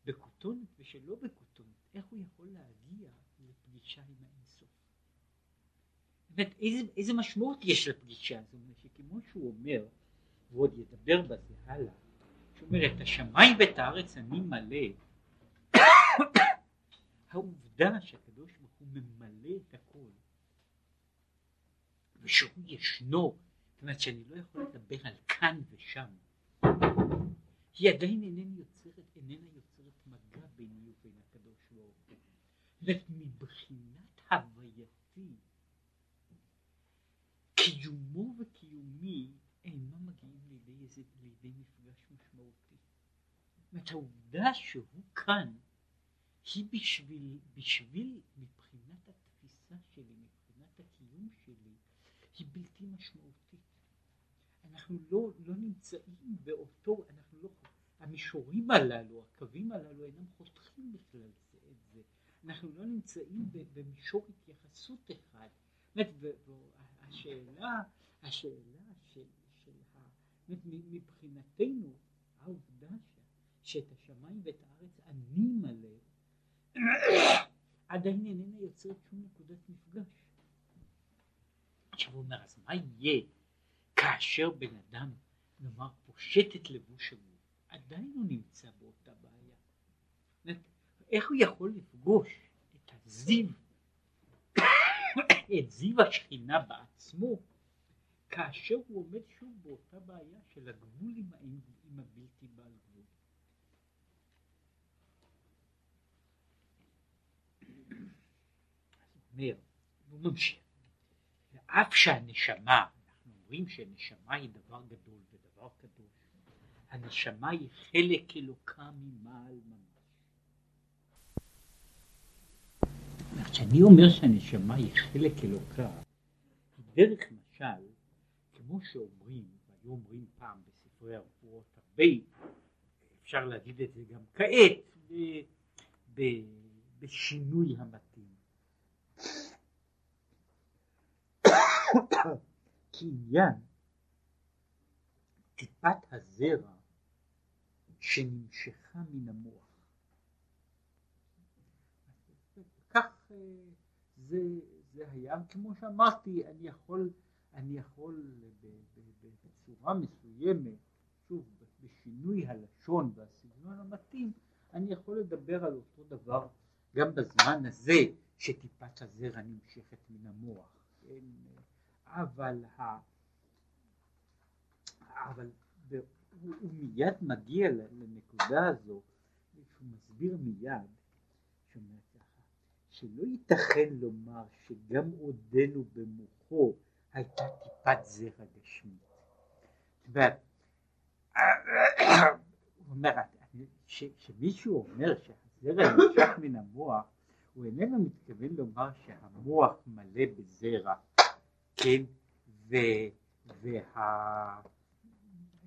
בכותונת ושלא בכותונת, איך הוא יכול להגיע לפגישה עם האינסוף? באמת, איזה, איזה משמעות יש לפגישה הזו? שכמו שהוא אומר, ועוד ידבר בזה הלאה, שהוא אומר את השמיים ואת הארץ אני מלא, העובדה שהקדוש ברוך הוא ממלא את הכל, ושהוא ישנו, זאת אומרת שאני לא יכול לדבר על כאן ושם, היא עדיין איננה יוצרת, איננה יוצרת מגע ביני ובין הקדוש ברוך הוא. מבחינת הווייתי, קיומו וקיומי אינם מגיעים לידי, איזה, לידי מפגש משמעותי. זאת אומרת העובדה שהוא כאן היא בשביל, בשביל מבחינת התפיסה שלי, היא בלתי משמעותית. אנחנו לא, לא נמצאים באותו, אנחנו לא, המישורים הללו, הקווים הללו אינם חותכים בכלל זה את זה. אנחנו לא נמצאים במישור התייחסות אחד. באמת, השאלה, השאלה של, של ה... מבחינתנו, העובדה שאת השמיים ואת הארץ אני מלא, עדיין איננה יוצרת שום נקודת מפגש. עכשיו הוא אומר, אז מה יהיה כאשר בן אדם, נאמר, פושט את לבוש הגוף, עדיין הוא נמצא באותה בעיה. איך הוא יכול לפגוש את הזיו, את זיו השכינה בעצמו, כאשר הוא עומד שוב באותה בעיה של הגבול עם, עם הבלתי בעל גבול. אומר, הוא ממשיך, ואף שהנשמה, אנחנו אומרים שנשמה היא דבר גדול ודבר קדוש, הנשמה היא חלק אלוקה ממעל ממש. כשאני אומר שהנשמה היא חלק אלוקה, דרך משל, כמו שאומרים, והיו אומרים פעם בספרי הרפואות הרבה, אפשר להגיד את זה גם כעת, ב, ב, בשינוי המתאים. כעניין טיפת הזרע שנמשכה מן המוח. כך אה, זה, זה היה, כמו שאמרתי, אני יכול, אני יכול בצורה מסוימת, שוב, בשינוי הלשון והסגנון המתאים, אני יכול לדבר על אותו דבר גם בזמן הזה שטיפת הזרע נמשכת מן המוח. אבל, ה... אבל הוא, הוא מיד מגיע לנקודה הזו, שהוא מסביר מיד, שאומר ככה, שלא ייתכן לומר שגם עודנו במוחו הייתה טיפת זרע אומרת, הוא אומר, כשמישהו אומר שהזרע נמשך מן המוח, הוא איננו מתכוון לומר שהמוח מלא בזרע, כן, וה...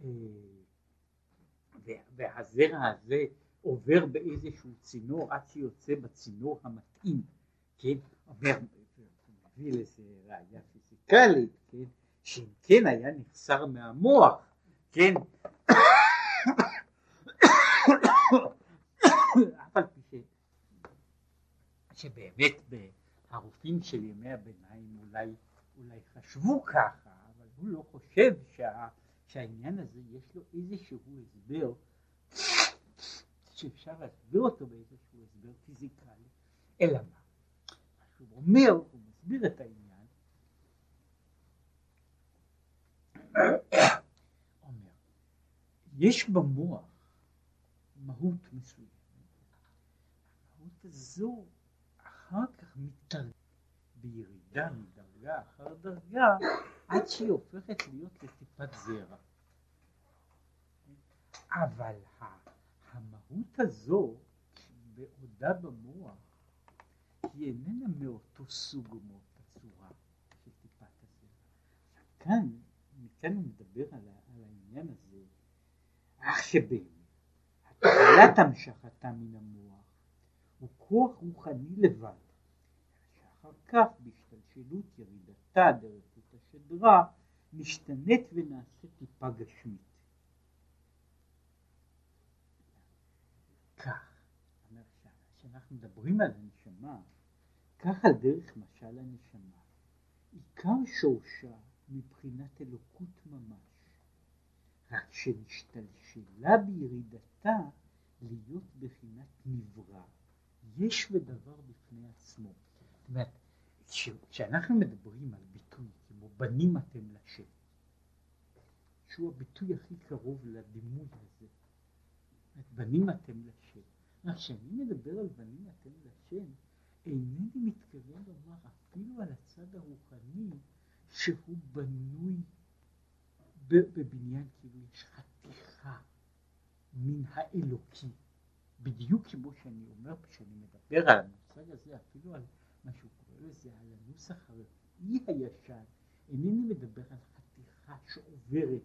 אה, והזרע הזה עובר באיזשהו צינור עד שיוצא בצינור המתאים, כן, אומר, מביא לזה ראייה פיזיקלית, כן, שאם כן היה נחסר מהמוח, כן, אף על פי שבאמת הרופאים של ימי הביניים אולי חשבו ככה, אבל הוא לא חושב שה, שהעניין הזה יש לו איזשהו הסבר שאפשר להסביר אותו באיזשהו הסבר פיזיקלי, אלא מה? מה שהוא אומר, הוא מסביר את העניין, אומר, יש במוח מהות מסוימת, המהות הזו אחר כך מתרגם בירידה מדרגה אחר דרגה עד שהיא הופכת להיות לטיפת זרע. אבל המהות הזו בעודה במוח היא איננה מאותו סוג או מאותה צורה של טיפת הזרע. כאן, מכאן הוא מדבר על, על העניין הזה, אך שבאמת, התחלת המשכתה מן המוח הוא כוח רוחני לבד, שאחר כך בהשתלשלות ירידתה דרך חוט השדרה משתנית ונעשית טיפה גשמית. כך, כשאנחנו מדברים על הנשמה, כך על דרך משל הנשמה, עיקר שורשה מבחינת אלוקות ממש, רק שנשתלשלה בירידתה להיות בחינת נברא, יש ודבר בפני עצמו. זאת אומרת, כשאנחנו מדברים על ביטוי כמו בנים אתם לשם, שהוא הביטוי הכי קרוב לדימוי הזה, בנים אתם לשם. כשאני מדבר על בנים אתם לשם, אינני מתכוון לומר אפילו על הצד הרוחני שהוא בנוי בבניין כאילו יש חתיכה מן האלוקי. בדיוק כמו שאני אומר, כשאני מדבר על המושג הזה, אפילו על מה שהוא קורא לזה, על הנוסח הרפואי הישן, אינני מדבר על חתיכה שעוברת,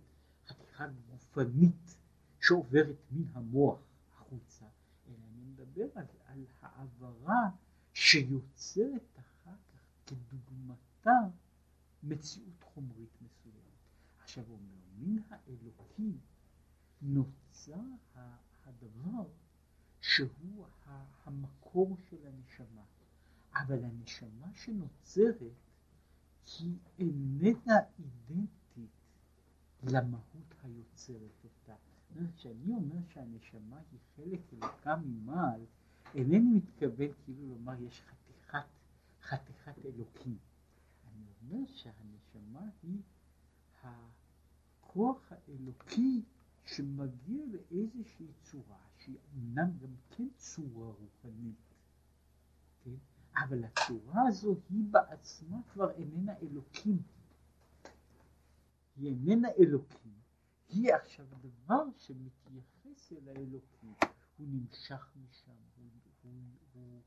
חתיכה גופנית שעוברת מן המוח החוצה, אלא אני מדבר על, על העברה שיוצרת אחר כך כדוגמתה מציאות חומרית מסוימת. עכשיו הוא אומר, מן האלוקי נוצר הדבר שהוא המקור של הנשמה. אבל הנשמה שנוצרת היא איננה אידנטית למהות היוצרת אותה. כשאני אומר שהנשמה היא חלק אלוקה ממעל, אינני מתכוון כאילו לומר יש חתיכת, חתיכת אלוקים. אני אומר שהנשמה היא הכוח האלוקי שמגיע לאיזושהי צורה שהיא אמנם גם כן צורה רוחנית, כן? אבל הצורה הזו היא בעצמה כבר איננה אלוקים. היא איננה אלוקים, היא עכשיו דבר שמתייחס אל האלוקים, הוא נמשך משם, הוא, הוא, הוא,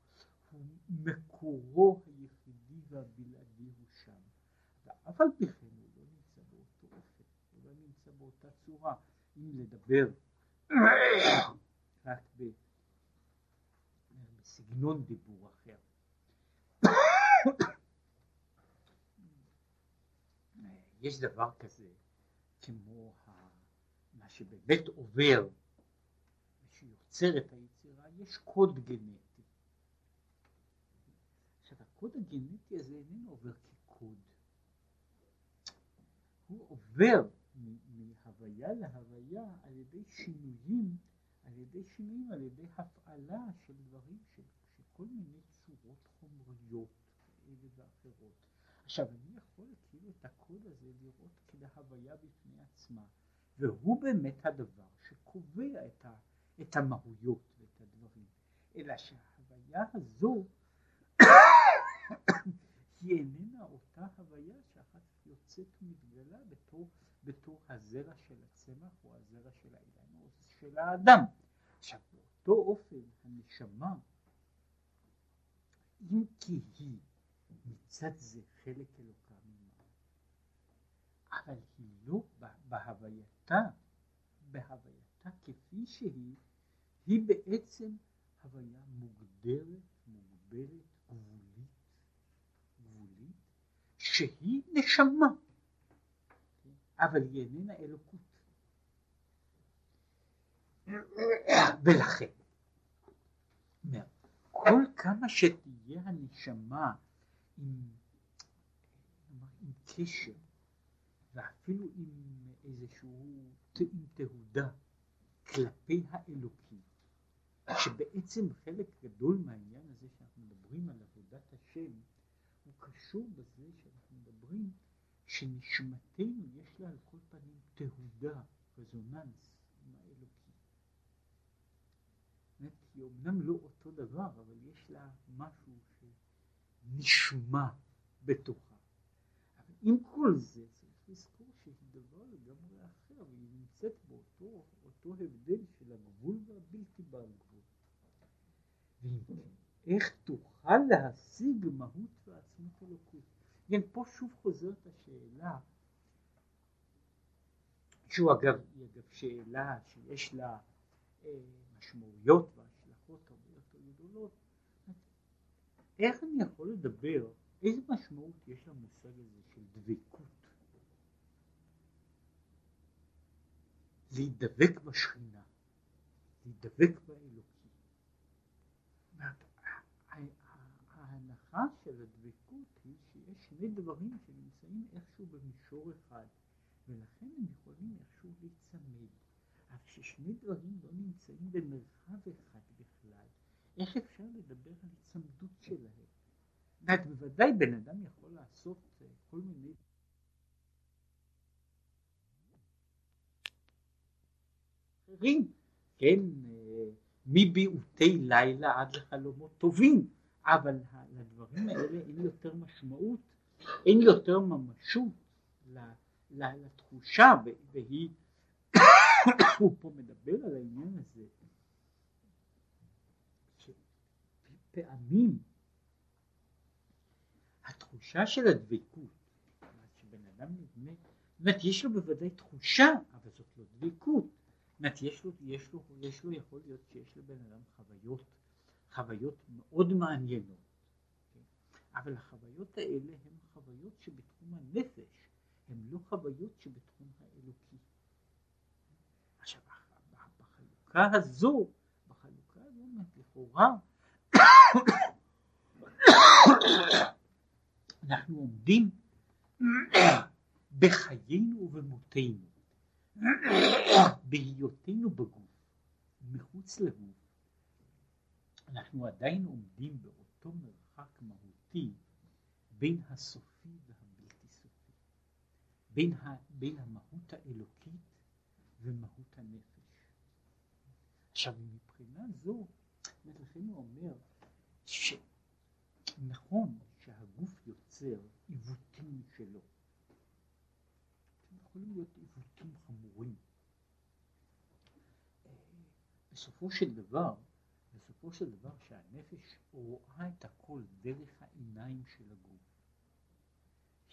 הוא מקורו היחידי והבלעדי הוא שם. ואף על פי כן הוא לא נמצא באותו אופן, הוא לא נמצא באותה צורה, אם לדבר רק בסגנון דיבור. יש דבר כזה כמו מה שבאמת עובר, שיוצר את היצירה, יש קוד גנטי. עכשיו הקוד הגנטי הזה איננו עובר כקוד, הוא עובר מהוויה להוויה על ידי שינויים, על ידי שינויים, על ידי הפעלה של דברים, של, של כל מיני צורות חומריות כאלה ואחרות. עכשיו אני יכול כאילו את הקוד הזה לראות כהוויה בפני עצמה, והוא באמת הדבר שקובע את, ה, את המהויות ואת הדברים, אלא שההוויה הזו היא איננה אותה הוויה שאחת יוצאת ומתגלה בתור, בתור הזרע של הצמח או הזרע של האילן או של האדם. עכשיו באותו אופן הנשמה אם כי היא מצד זה חלק אלוקה ממעלה, אבל היא לא בהווייתה, בהווייתה כפי שהיא, היא בעצם הוויה מוגדרת, מוגבלת, גבולית, גבולית, שהיא נשמה, אבל היא איננה אלוקות. ולכן, כל כמה שתהיה הנשמה עם, עם קשר ואפילו עם איזשהו, עם תהודה כלפי האלוקים, שבעצם חלק גדול מהעניין הזה שאנחנו מדברים על עבודת השם הוא קשור בזה שאנחנו מדברים שנשמתנו יש לה על כל פנים תהודה, רזוננס עם האלוקים. היא אומנם לא אותו דבר, אבל יש לה משהו שנשמע בתוכה. אבל עם כל זה צריך לזכור שהיא דבר לגמרי אחר, והיא נמצאת באותו אותו הבדל של הגבול והבלתי בעל גבול. איך תוכל להשיג מהות ועצמות אלוקות? כן, פה שוב חוזרת השאלה, שהוא אגב, היא אגב שאלה שיש לה אה, משמעויות והשלכות הרבה יותר גדולות, איך אני יכול לדבר, איזה משמעות יש למושג הזה של דבקות? להידבק בשכינה, להידבק באלוקים. ההנחה של הדבקות היא שיש שני דברים שנמצאים איכשהו במישור אחד, ולכן הם יכולים איכשהו להיצמד. אבל כששני דברים לא נמצאים במרחב אחד איך אפשר לדבר על היצמדות שלהם? רק בוודאי בן אדם יכול לעשות אה, כל מיני אחרים, כן, אה, מביעוטי לילה עד לחלומות טובים, אבל לדברים האלה אין יותר משמעות, אין יותר ממשות לתחושה, והיא, הוא פה מדבר על העניין הזה, שפעמים התחושה של הדבקות, שבן אדם נדמה, זאת יש לו בוודאי תחושה, אבל זאת לא דבקות, זאת אומרת יש לו, יש לו, יש לו יכול להיות שיש לבן אדם חוויות, חוויות מאוד מעניינות, כן? אבל החוויות האלה הן חוויות שבתחום הנפש, הן לא חוויות שבתחום האלוקי. עכשיו בחלוקה הזו, בחלוקה הזו לכאורה אנחנו עומדים בחיינו ובמותנו, בהיותנו בגוף, מחוץ לגוף, אנחנו עדיין עומדים באותו מרחק מהותי בין הסופי והבלתי סופי, בין, ה, בין המהות האלוקית ומהות הנפש. עכשיו מבחינה זו, לכן הוא אומר שנכון שהגוף יוצר עיוותים שלו. יכולים להיות עיוותים חמורים. אה, בסופו של דבר, בסופו של דבר שהנפש רואה את הכל דרך העיניים של הגוף.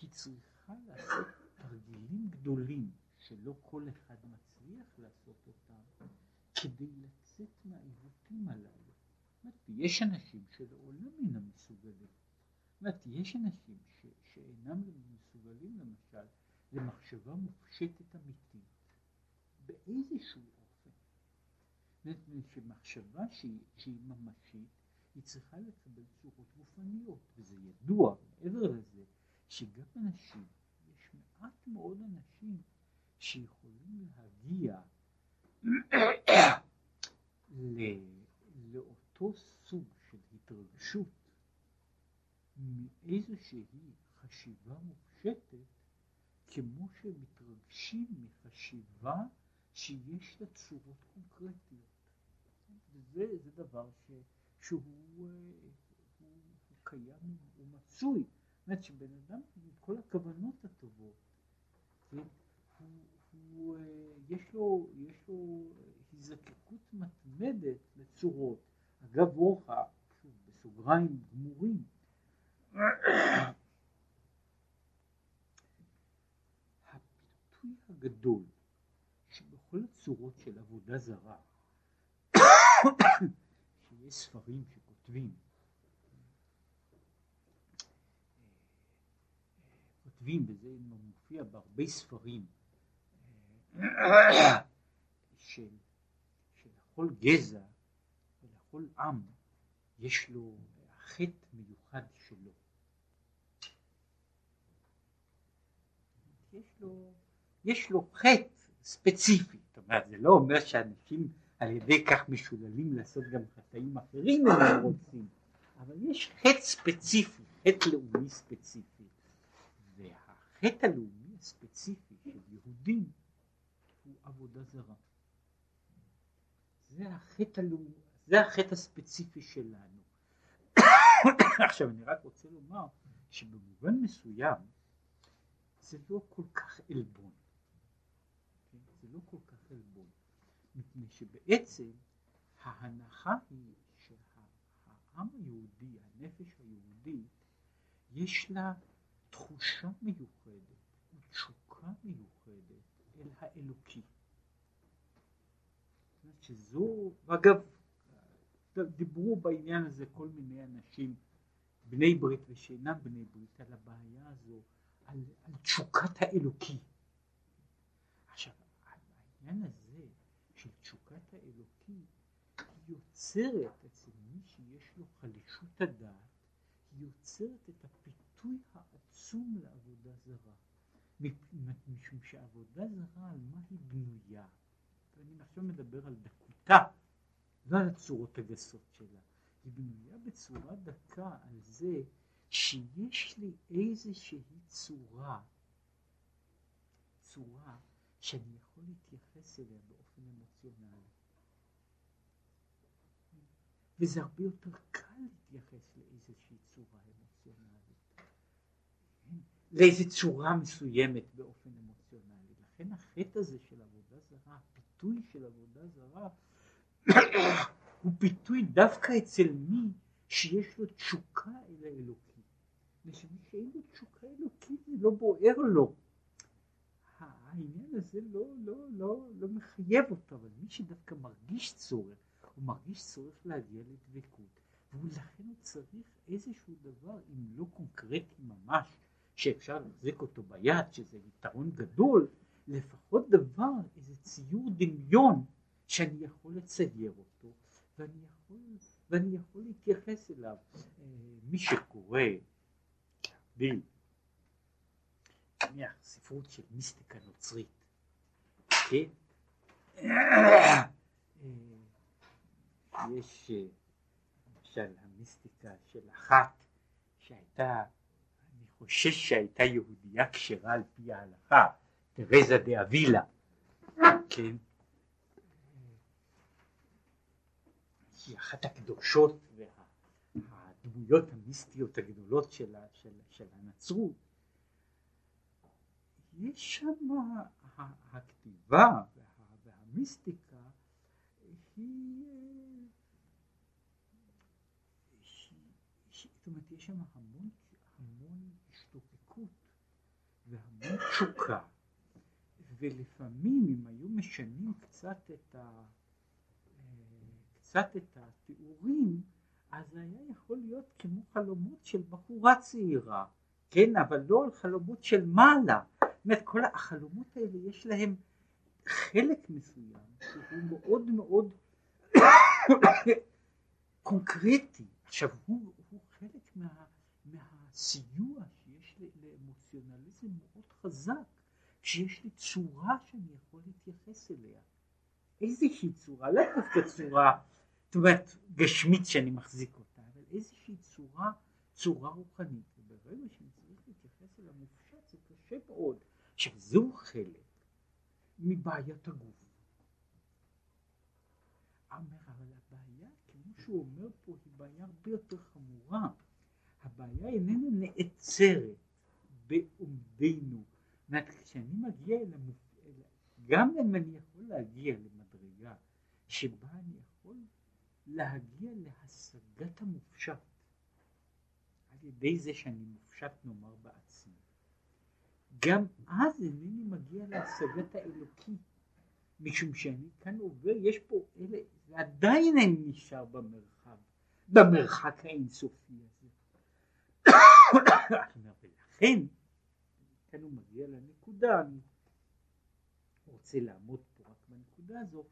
היא צריכה לעשות תרגילים גדולים שלא כל אחד מצליח לעשות אותם כדי לצאת מהעיוותים הללו. יש אנשים שלעולם אינם מסוגלים. אומרת, יש אנשים ש, שאינם מסוגלים למשל למחשבה מופשטת אמיתית באיזשהו אופן. זאת אומרת שמחשבה שהיא, שהיא ממשית היא צריכה לקבל צורות גופניות וזה ידוע מעבר לזה שגם אנשים, יש מעט מאוד אנשים שיכולים להגיע לאותו סוג של התרגשות מאיזושהי חשיבה מופשטת כמו שמתרגשים מחשיבה שיש לה צורות קונקרטיות. וזה זה דבר ש, שהוא הוא, הוא קיים, הוא מצוי. זאת אומרת שבן אדם עם כל הכוונות הטובות, כן, הוא, הוא, יש, לו, יש לו הזדקקות מתמדת לצורות. אגב אורחה, שוב, בסוגריים גמורים, הפיתוי הגדול שבכל הצורות של עבודה זרה, שיש ספרים שכותבים, כותבים, וזה מופיע בהרבה ספרים, של, שלכל גזע ולכל עם יש לו חטא מיוחד שלו. יש לו, יש לו חטא ספציפי, זאת אומרת זה לא אומר שאנשים על ידי כך משוללים לעשות גם חטאים אחרים אם הם רוצים, אבל יש חטא ספציפי, חטא לאומי ספציפי, והחטא הלאומי הספציפי של יהודים הוא עבודה זרה. זה החטא הלאומי, זה החטא הספציפי שלנו. עכשיו אני רק רוצה לומר שבמובן מסוים זה לא כל כך עלבון. כן? זה לא כל כך עלבון. מפני שבעצם ההנחה היא שהעם היהודי, הנפש היהודית, יש לה תחושה מיוחדת ותשוקה מיוחדת אל האלוקי. שזו, ואגב, דיברו בעניין הזה כל מיני אנשים, בני ברית ושאינם בני ברית, על הבעיה הזו על, על תשוקת האלוקי. עכשיו, העניין הזה של תשוקת האלוקי יוצרת אצל מי שיש לו חלישות הדעת, יוצרת את הפיתוי העצום לעבודה זרה. משום שעבודה זרה על מה היא בנויה, ואני עכשיו מדבר על דקותה, לא על הצורות הגסות שלה, היא בנויה בצורה דקה על זה שיש לי איזושהי צורה, צורה שאני יכול להתייחס אליה באופן אמוציונלי. וזה הרבה יותר קל להתייחס לאיזושהי צורה אמוציונלית, כן? לאיזו צורה מסוימת באופן אמוציונלי. לכן החטא הזה של עבודה זרה, הפיתוי של עבודה זרה, הוא פיתוי דווקא אצל מי שיש לו תשוקה אל האלוקים. ושמי שאין לו תשוקה אלוקית זה לא בוער לו. העניין הזה לא, לא, לא, לא מחייב אותו, אבל מי שדווקא מרגיש צורך, הוא מרגיש צורך להגיע לדבקות, ולכן הוא צריך איזשהו דבר, אם לא קונקרטי ממש, שאפשר להחזיק אותו ביד, שזה יתרון גדול, לפחות דבר, איזה ציור דמיון שאני יכול לצייר אותו, ואני יכול, ואני יכול להתייחס אליו. אה, מי שקורא להבדיל מהספרות של מיסטיקה נוצרית, כן? יש למשל המיסטיקה של אחת שהייתה, אני חושש שהייתה יהודייה כשרה על פי ההלכה, תרזה דה אבילה, כן? היא אחת הקדושות וה... הדמויות המיסטיות הגדולות של, של, של הנצרות, יש שם הכתיבה וה, והמיסטיקה היא, זאת אומרת יש שם המון, המון השתוקקות והמון תשוקה, ולפעמים אם היו משנים קצת את, ה, קצת את התיאורים, אז היה יכול להיות כמו חלומות של בחורה צעירה, כן, אבל לא על חלומות של מעלה. זאת אומרת, כל החלומות האלה יש להם חלק מסוים שהוא מאוד מאוד קונקרטי. עכשיו, הוא, הוא חלק מה, מהסיוע שיש לאמוציונליזם מאוד חזק, כשיש לי צורה שאני יכול להתייחס אליה. איזושהי צורה, לא דווקא צורה, זאת אומרת, גשמית שאני מחזיק אותה, אבל איזושהי צורה, צורה רוחנית. וברגע שאני צריך להתייחס אל המופשט זה קשה מאוד. עכשיו, זהו חלק מבעיית הגוף. אומר, אבל הבעיה, כמו שהוא אומר פה, היא בעיה הרבה יותר חמורה. הבעיה איננה נעצרת בעומדנו. זאת אומרת, כשאני מגיע אל המופ... גם אם אני יכול להגיע למדרגה שבה אני יכול להגיע להשגת המופשט על ידי זה שאני מופשט נאמר בעצמי. גם אז אינני מגיע להשגת האלוקי, משום שאני כאן עובר, יש פה אלה, ועדיין אני נשאר במרחב, במרחק האינסופי הזה. ולכן, כאן הוא מגיע לנקודה, אני רוצה לעמוד פה רק בנקודה הזו,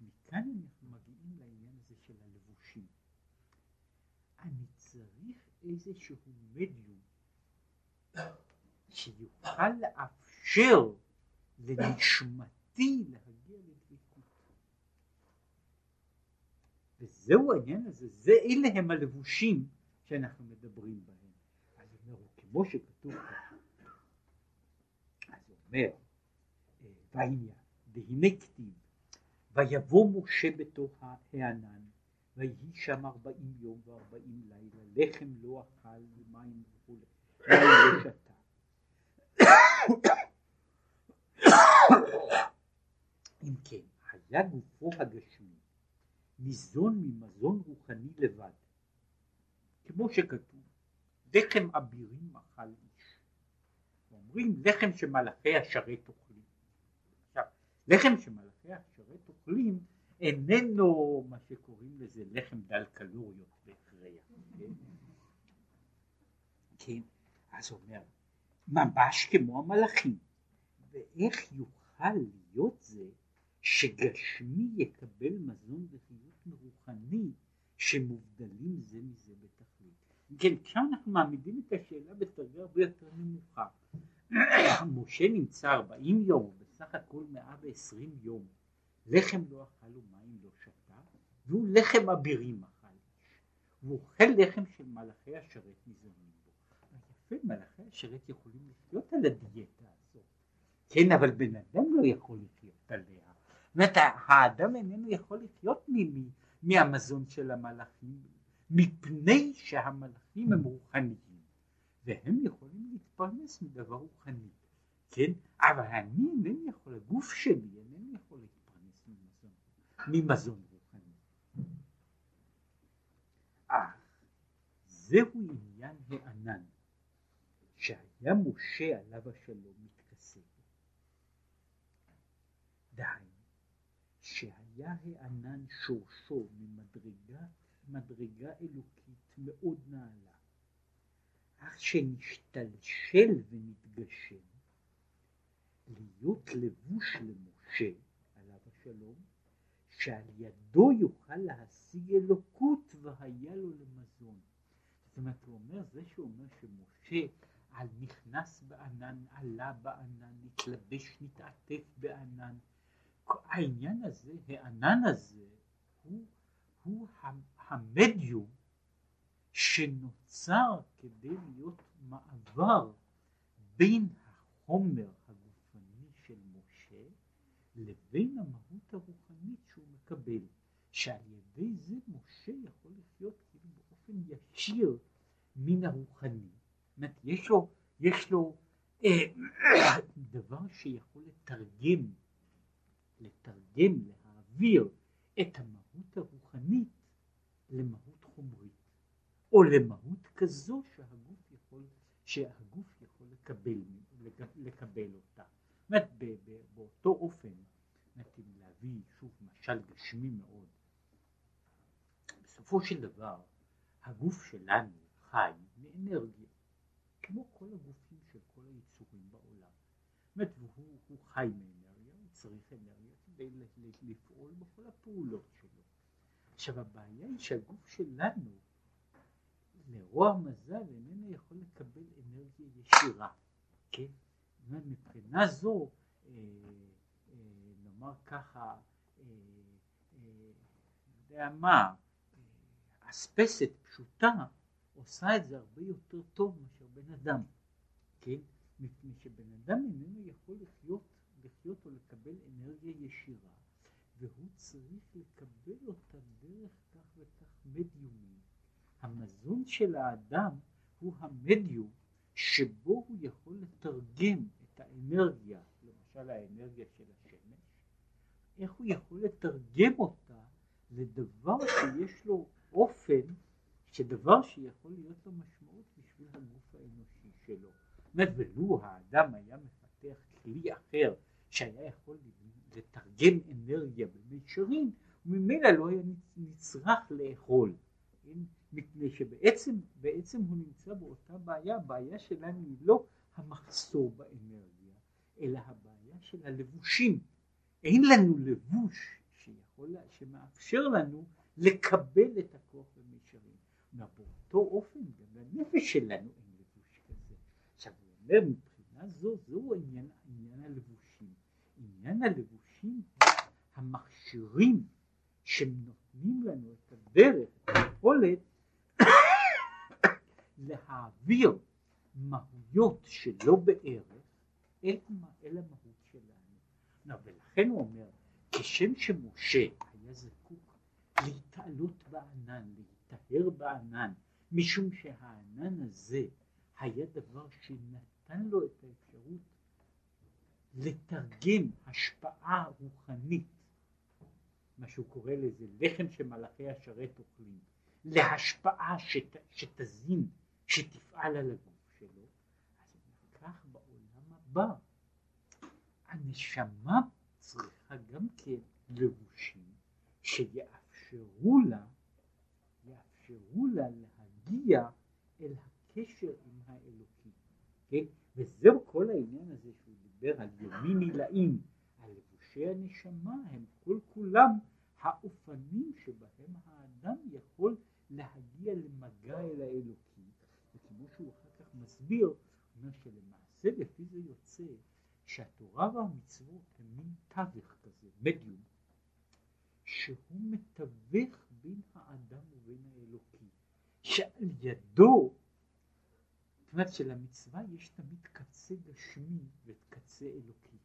מכאן אנחנו מגיעים לעניין הזה של הלבושים. אני צריך איזשהו מדיום שיוכל לאפשר לנשמתי להגיע לדבקות. וזהו העניין הזה, זה אלה הם הלבושים שאנחנו מדברים בהם. אז הוא אומר, כמו שכתוב כאן, אז הוא אומר, אה, והעניין, והנה כתיב, ויבוא משה בתוך הענן, ויהי שם ארבעים יום וארבעים לילה, לחם לא אכל ומים וכולי, מים לא שתה. אם כן, היה גופו הגשמי ניזון ממזון רוחני לבד, כמו שכתוב, לחם אבירים אכל איש. אומרים לחם שמלאכי השרת אוכלים. עכשיו, לחם שמלאכי השרת אוכלים איננו מה שקוראים לזה לחם דל קלוריות בהכרח, כן? כן, אז אומר, ממש כמו המלאכים. ואיך יוכל להיות זה שגשמי יקבל מזון וחיות רוחני שמובדלים זה מזה בתכלית. כן, כשאנחנו מעמידים את השאלה בדרגה הרבה יותר נמוכה. משה נמצא 40 יום, בסך הכל 120 יום, לחם לא אכל ומים לא שתה, והוא לחם אבירים אכל. הוא אוכל לחם של מלאכי השרת ניזונים בו. יפה, מלאכי השרת יכולים לחיות על הדיאטה הזאת. כן, אבל בן אדם לא יכול לחיות עליה. זאת האדם איננו יכול לחיות מהמזון של המלאכים, מפני שהמלאכים הם רוחניים, והם יכולים להתפרנס מדבר רוחני, כן? אבל אני אינני יכול, הגוף שלי אינני יכול להתפרנס ממזון, ממזון רוחני. אך זהו עניין הענן, שהיה משה עליו השלום מתכסה. דהיינו, שהיה הענן שורשו ממדרגה מדרגה אלוקית מאוד נעלה, אך שנשתלשל ונתגשם, להיות לבוש למשה, עליו השלום, שעל ידו יוכל להשיג אלוקות והיה לו למזון. זאת אומרת, הוא אומר, זה שהוא אומר שמשה על נכנס בענן, עלה בענן, נתלבש, נתעטף בענן, העניין הזה, הענן הזה, הוא, הוא המדיום שנוצר כדי להיות מעבר בין החומר לבין המהות הרוחנית שהוא מקבל, שעל ידי זה משה יכול לחיות כאילו באופן ישיר מן הרוחני. זאת אומרת, יש לו, יש לו אה, דבר שיכול לתרגם, לתרגם, להעביר את המהות הרוחנית למהות חומרית, או למהות כזו שהגוף יכול, שהגוף יכול לקבל, לקבל אותה. זאת אומרת, באותו אופן, אם להביא שוב משל גשמי מאוד, בסופו של דבר הגוף שלנו חי מאנרגיה, כמו כל הגופים של כל היצורים בעולם. זאת אומרת, הוא חי מאנרגיה, הוא צריך אנרגיה כדי לפעול בכל הפעולות שלו. עכשיו הבעיה היא שהגוף שלנו לרוע מזל איננו יכול לקבל אנרגיה ישירה, כן? מבחינה זו, אה, אה, נאמר ככה, אה, אה, יודע מה, אספסת פשוטה עושה את זה הרבה יותר טוב מאשר בן אדם, כן? מפני שבן אדם איננו יכול לחיות, לחיות או לקבל אנרגיה ישירה, והוא צריך לקבל אותה דרך כך וכך מדיומים. המזון של האדם הוא המדיום שבו הוא יכול לתרגם את האנרגיה, למשל האנרגיה של השמש, איך הוא יכול לתרגם אותה לדבר שיש לו אופן, שדבר שיכול להיות לו משמעות בשביל הגוף האנושי שלו. זאת ולו האדם היה מפתח כלי אחר שהיה יכול לתרגם אנרגיה במישרין, וממילא לא היה נצרך לאכול. מפני שבעצם בעצם הוא נמצא באותה בעיה, הבעיה שלנו היא לא המחסור באנרגיה, אלא הבעיה של הלבושים. אין לנו לבוש שיכול, שמאפשר לנו לקבל את הכוח במישרין. באותו אופן גם לנפש שלנו אין לבוש כזה. עכשיו הוא אומר מבחינה זו, זהו עניין, עניין הלבושים. עניין הלבושים המכשירים שנותנים לנו את הדרך, את היכולת להעביר מהויות שלא בערך אל, אל המהות שלנו. ולכן הוא אומר, כשם שמשה היה זקוק להתעלות בענן, להיטהר בענן, משום שהענן הזה היה דבר שנתן לו את האפשרות לתרגם השפעה רוחנית, מה שהוא קורא לזה לחם שמלאכי השרת אוכלים, להשפעה שת, שתזין, שתפעל על הגוף שלו, אז כך בעולם הבא. הנשמה צריכה גם כן לבושים שיאפשרו לה, יאפשרו לה להגיע אל הקשר עם האלוקים, כן? וזהו כל העניין הזה שהוא דיבר על ימים עילאים, על לבושי הנשמה, הם כל כולם האופנים שבהם האדם יכול להגיע למגע אל האלוקים, וכמו שהוא אחר כך מסביר, הוא אומר שלמעשה לפי זה יוצא שהתורה והמצוות הם מין תווך כזה, מדיום, שהוא מתווך בין האדם ובין האלוקי, שעל ידו, זאת אומרת שלמצווה יש תמיד קצה גשמי וקצה אלוקי,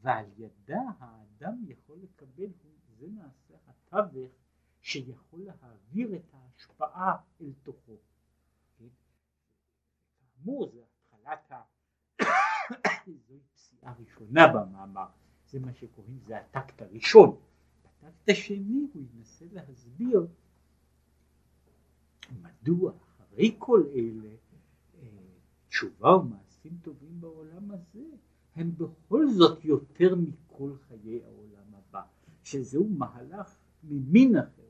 ועל ידה האדם יכול לקבל, זה נעשה התווך שיכול להעביר את ההשפעה אל תוכו. כן? כאמור זה התחלת ה... זוהי פסיעה ראשונה במאמר, זה מה שקוראים, זה הטקט הראשון. בטקט השני הוא ינסה להסביר מדוע אחרי כל אלה תשובה ומעשים טובים בעולם הזה הם בכל זאת יותר מכל חיי העולם הבא, שזהו מהלך ממין אחר.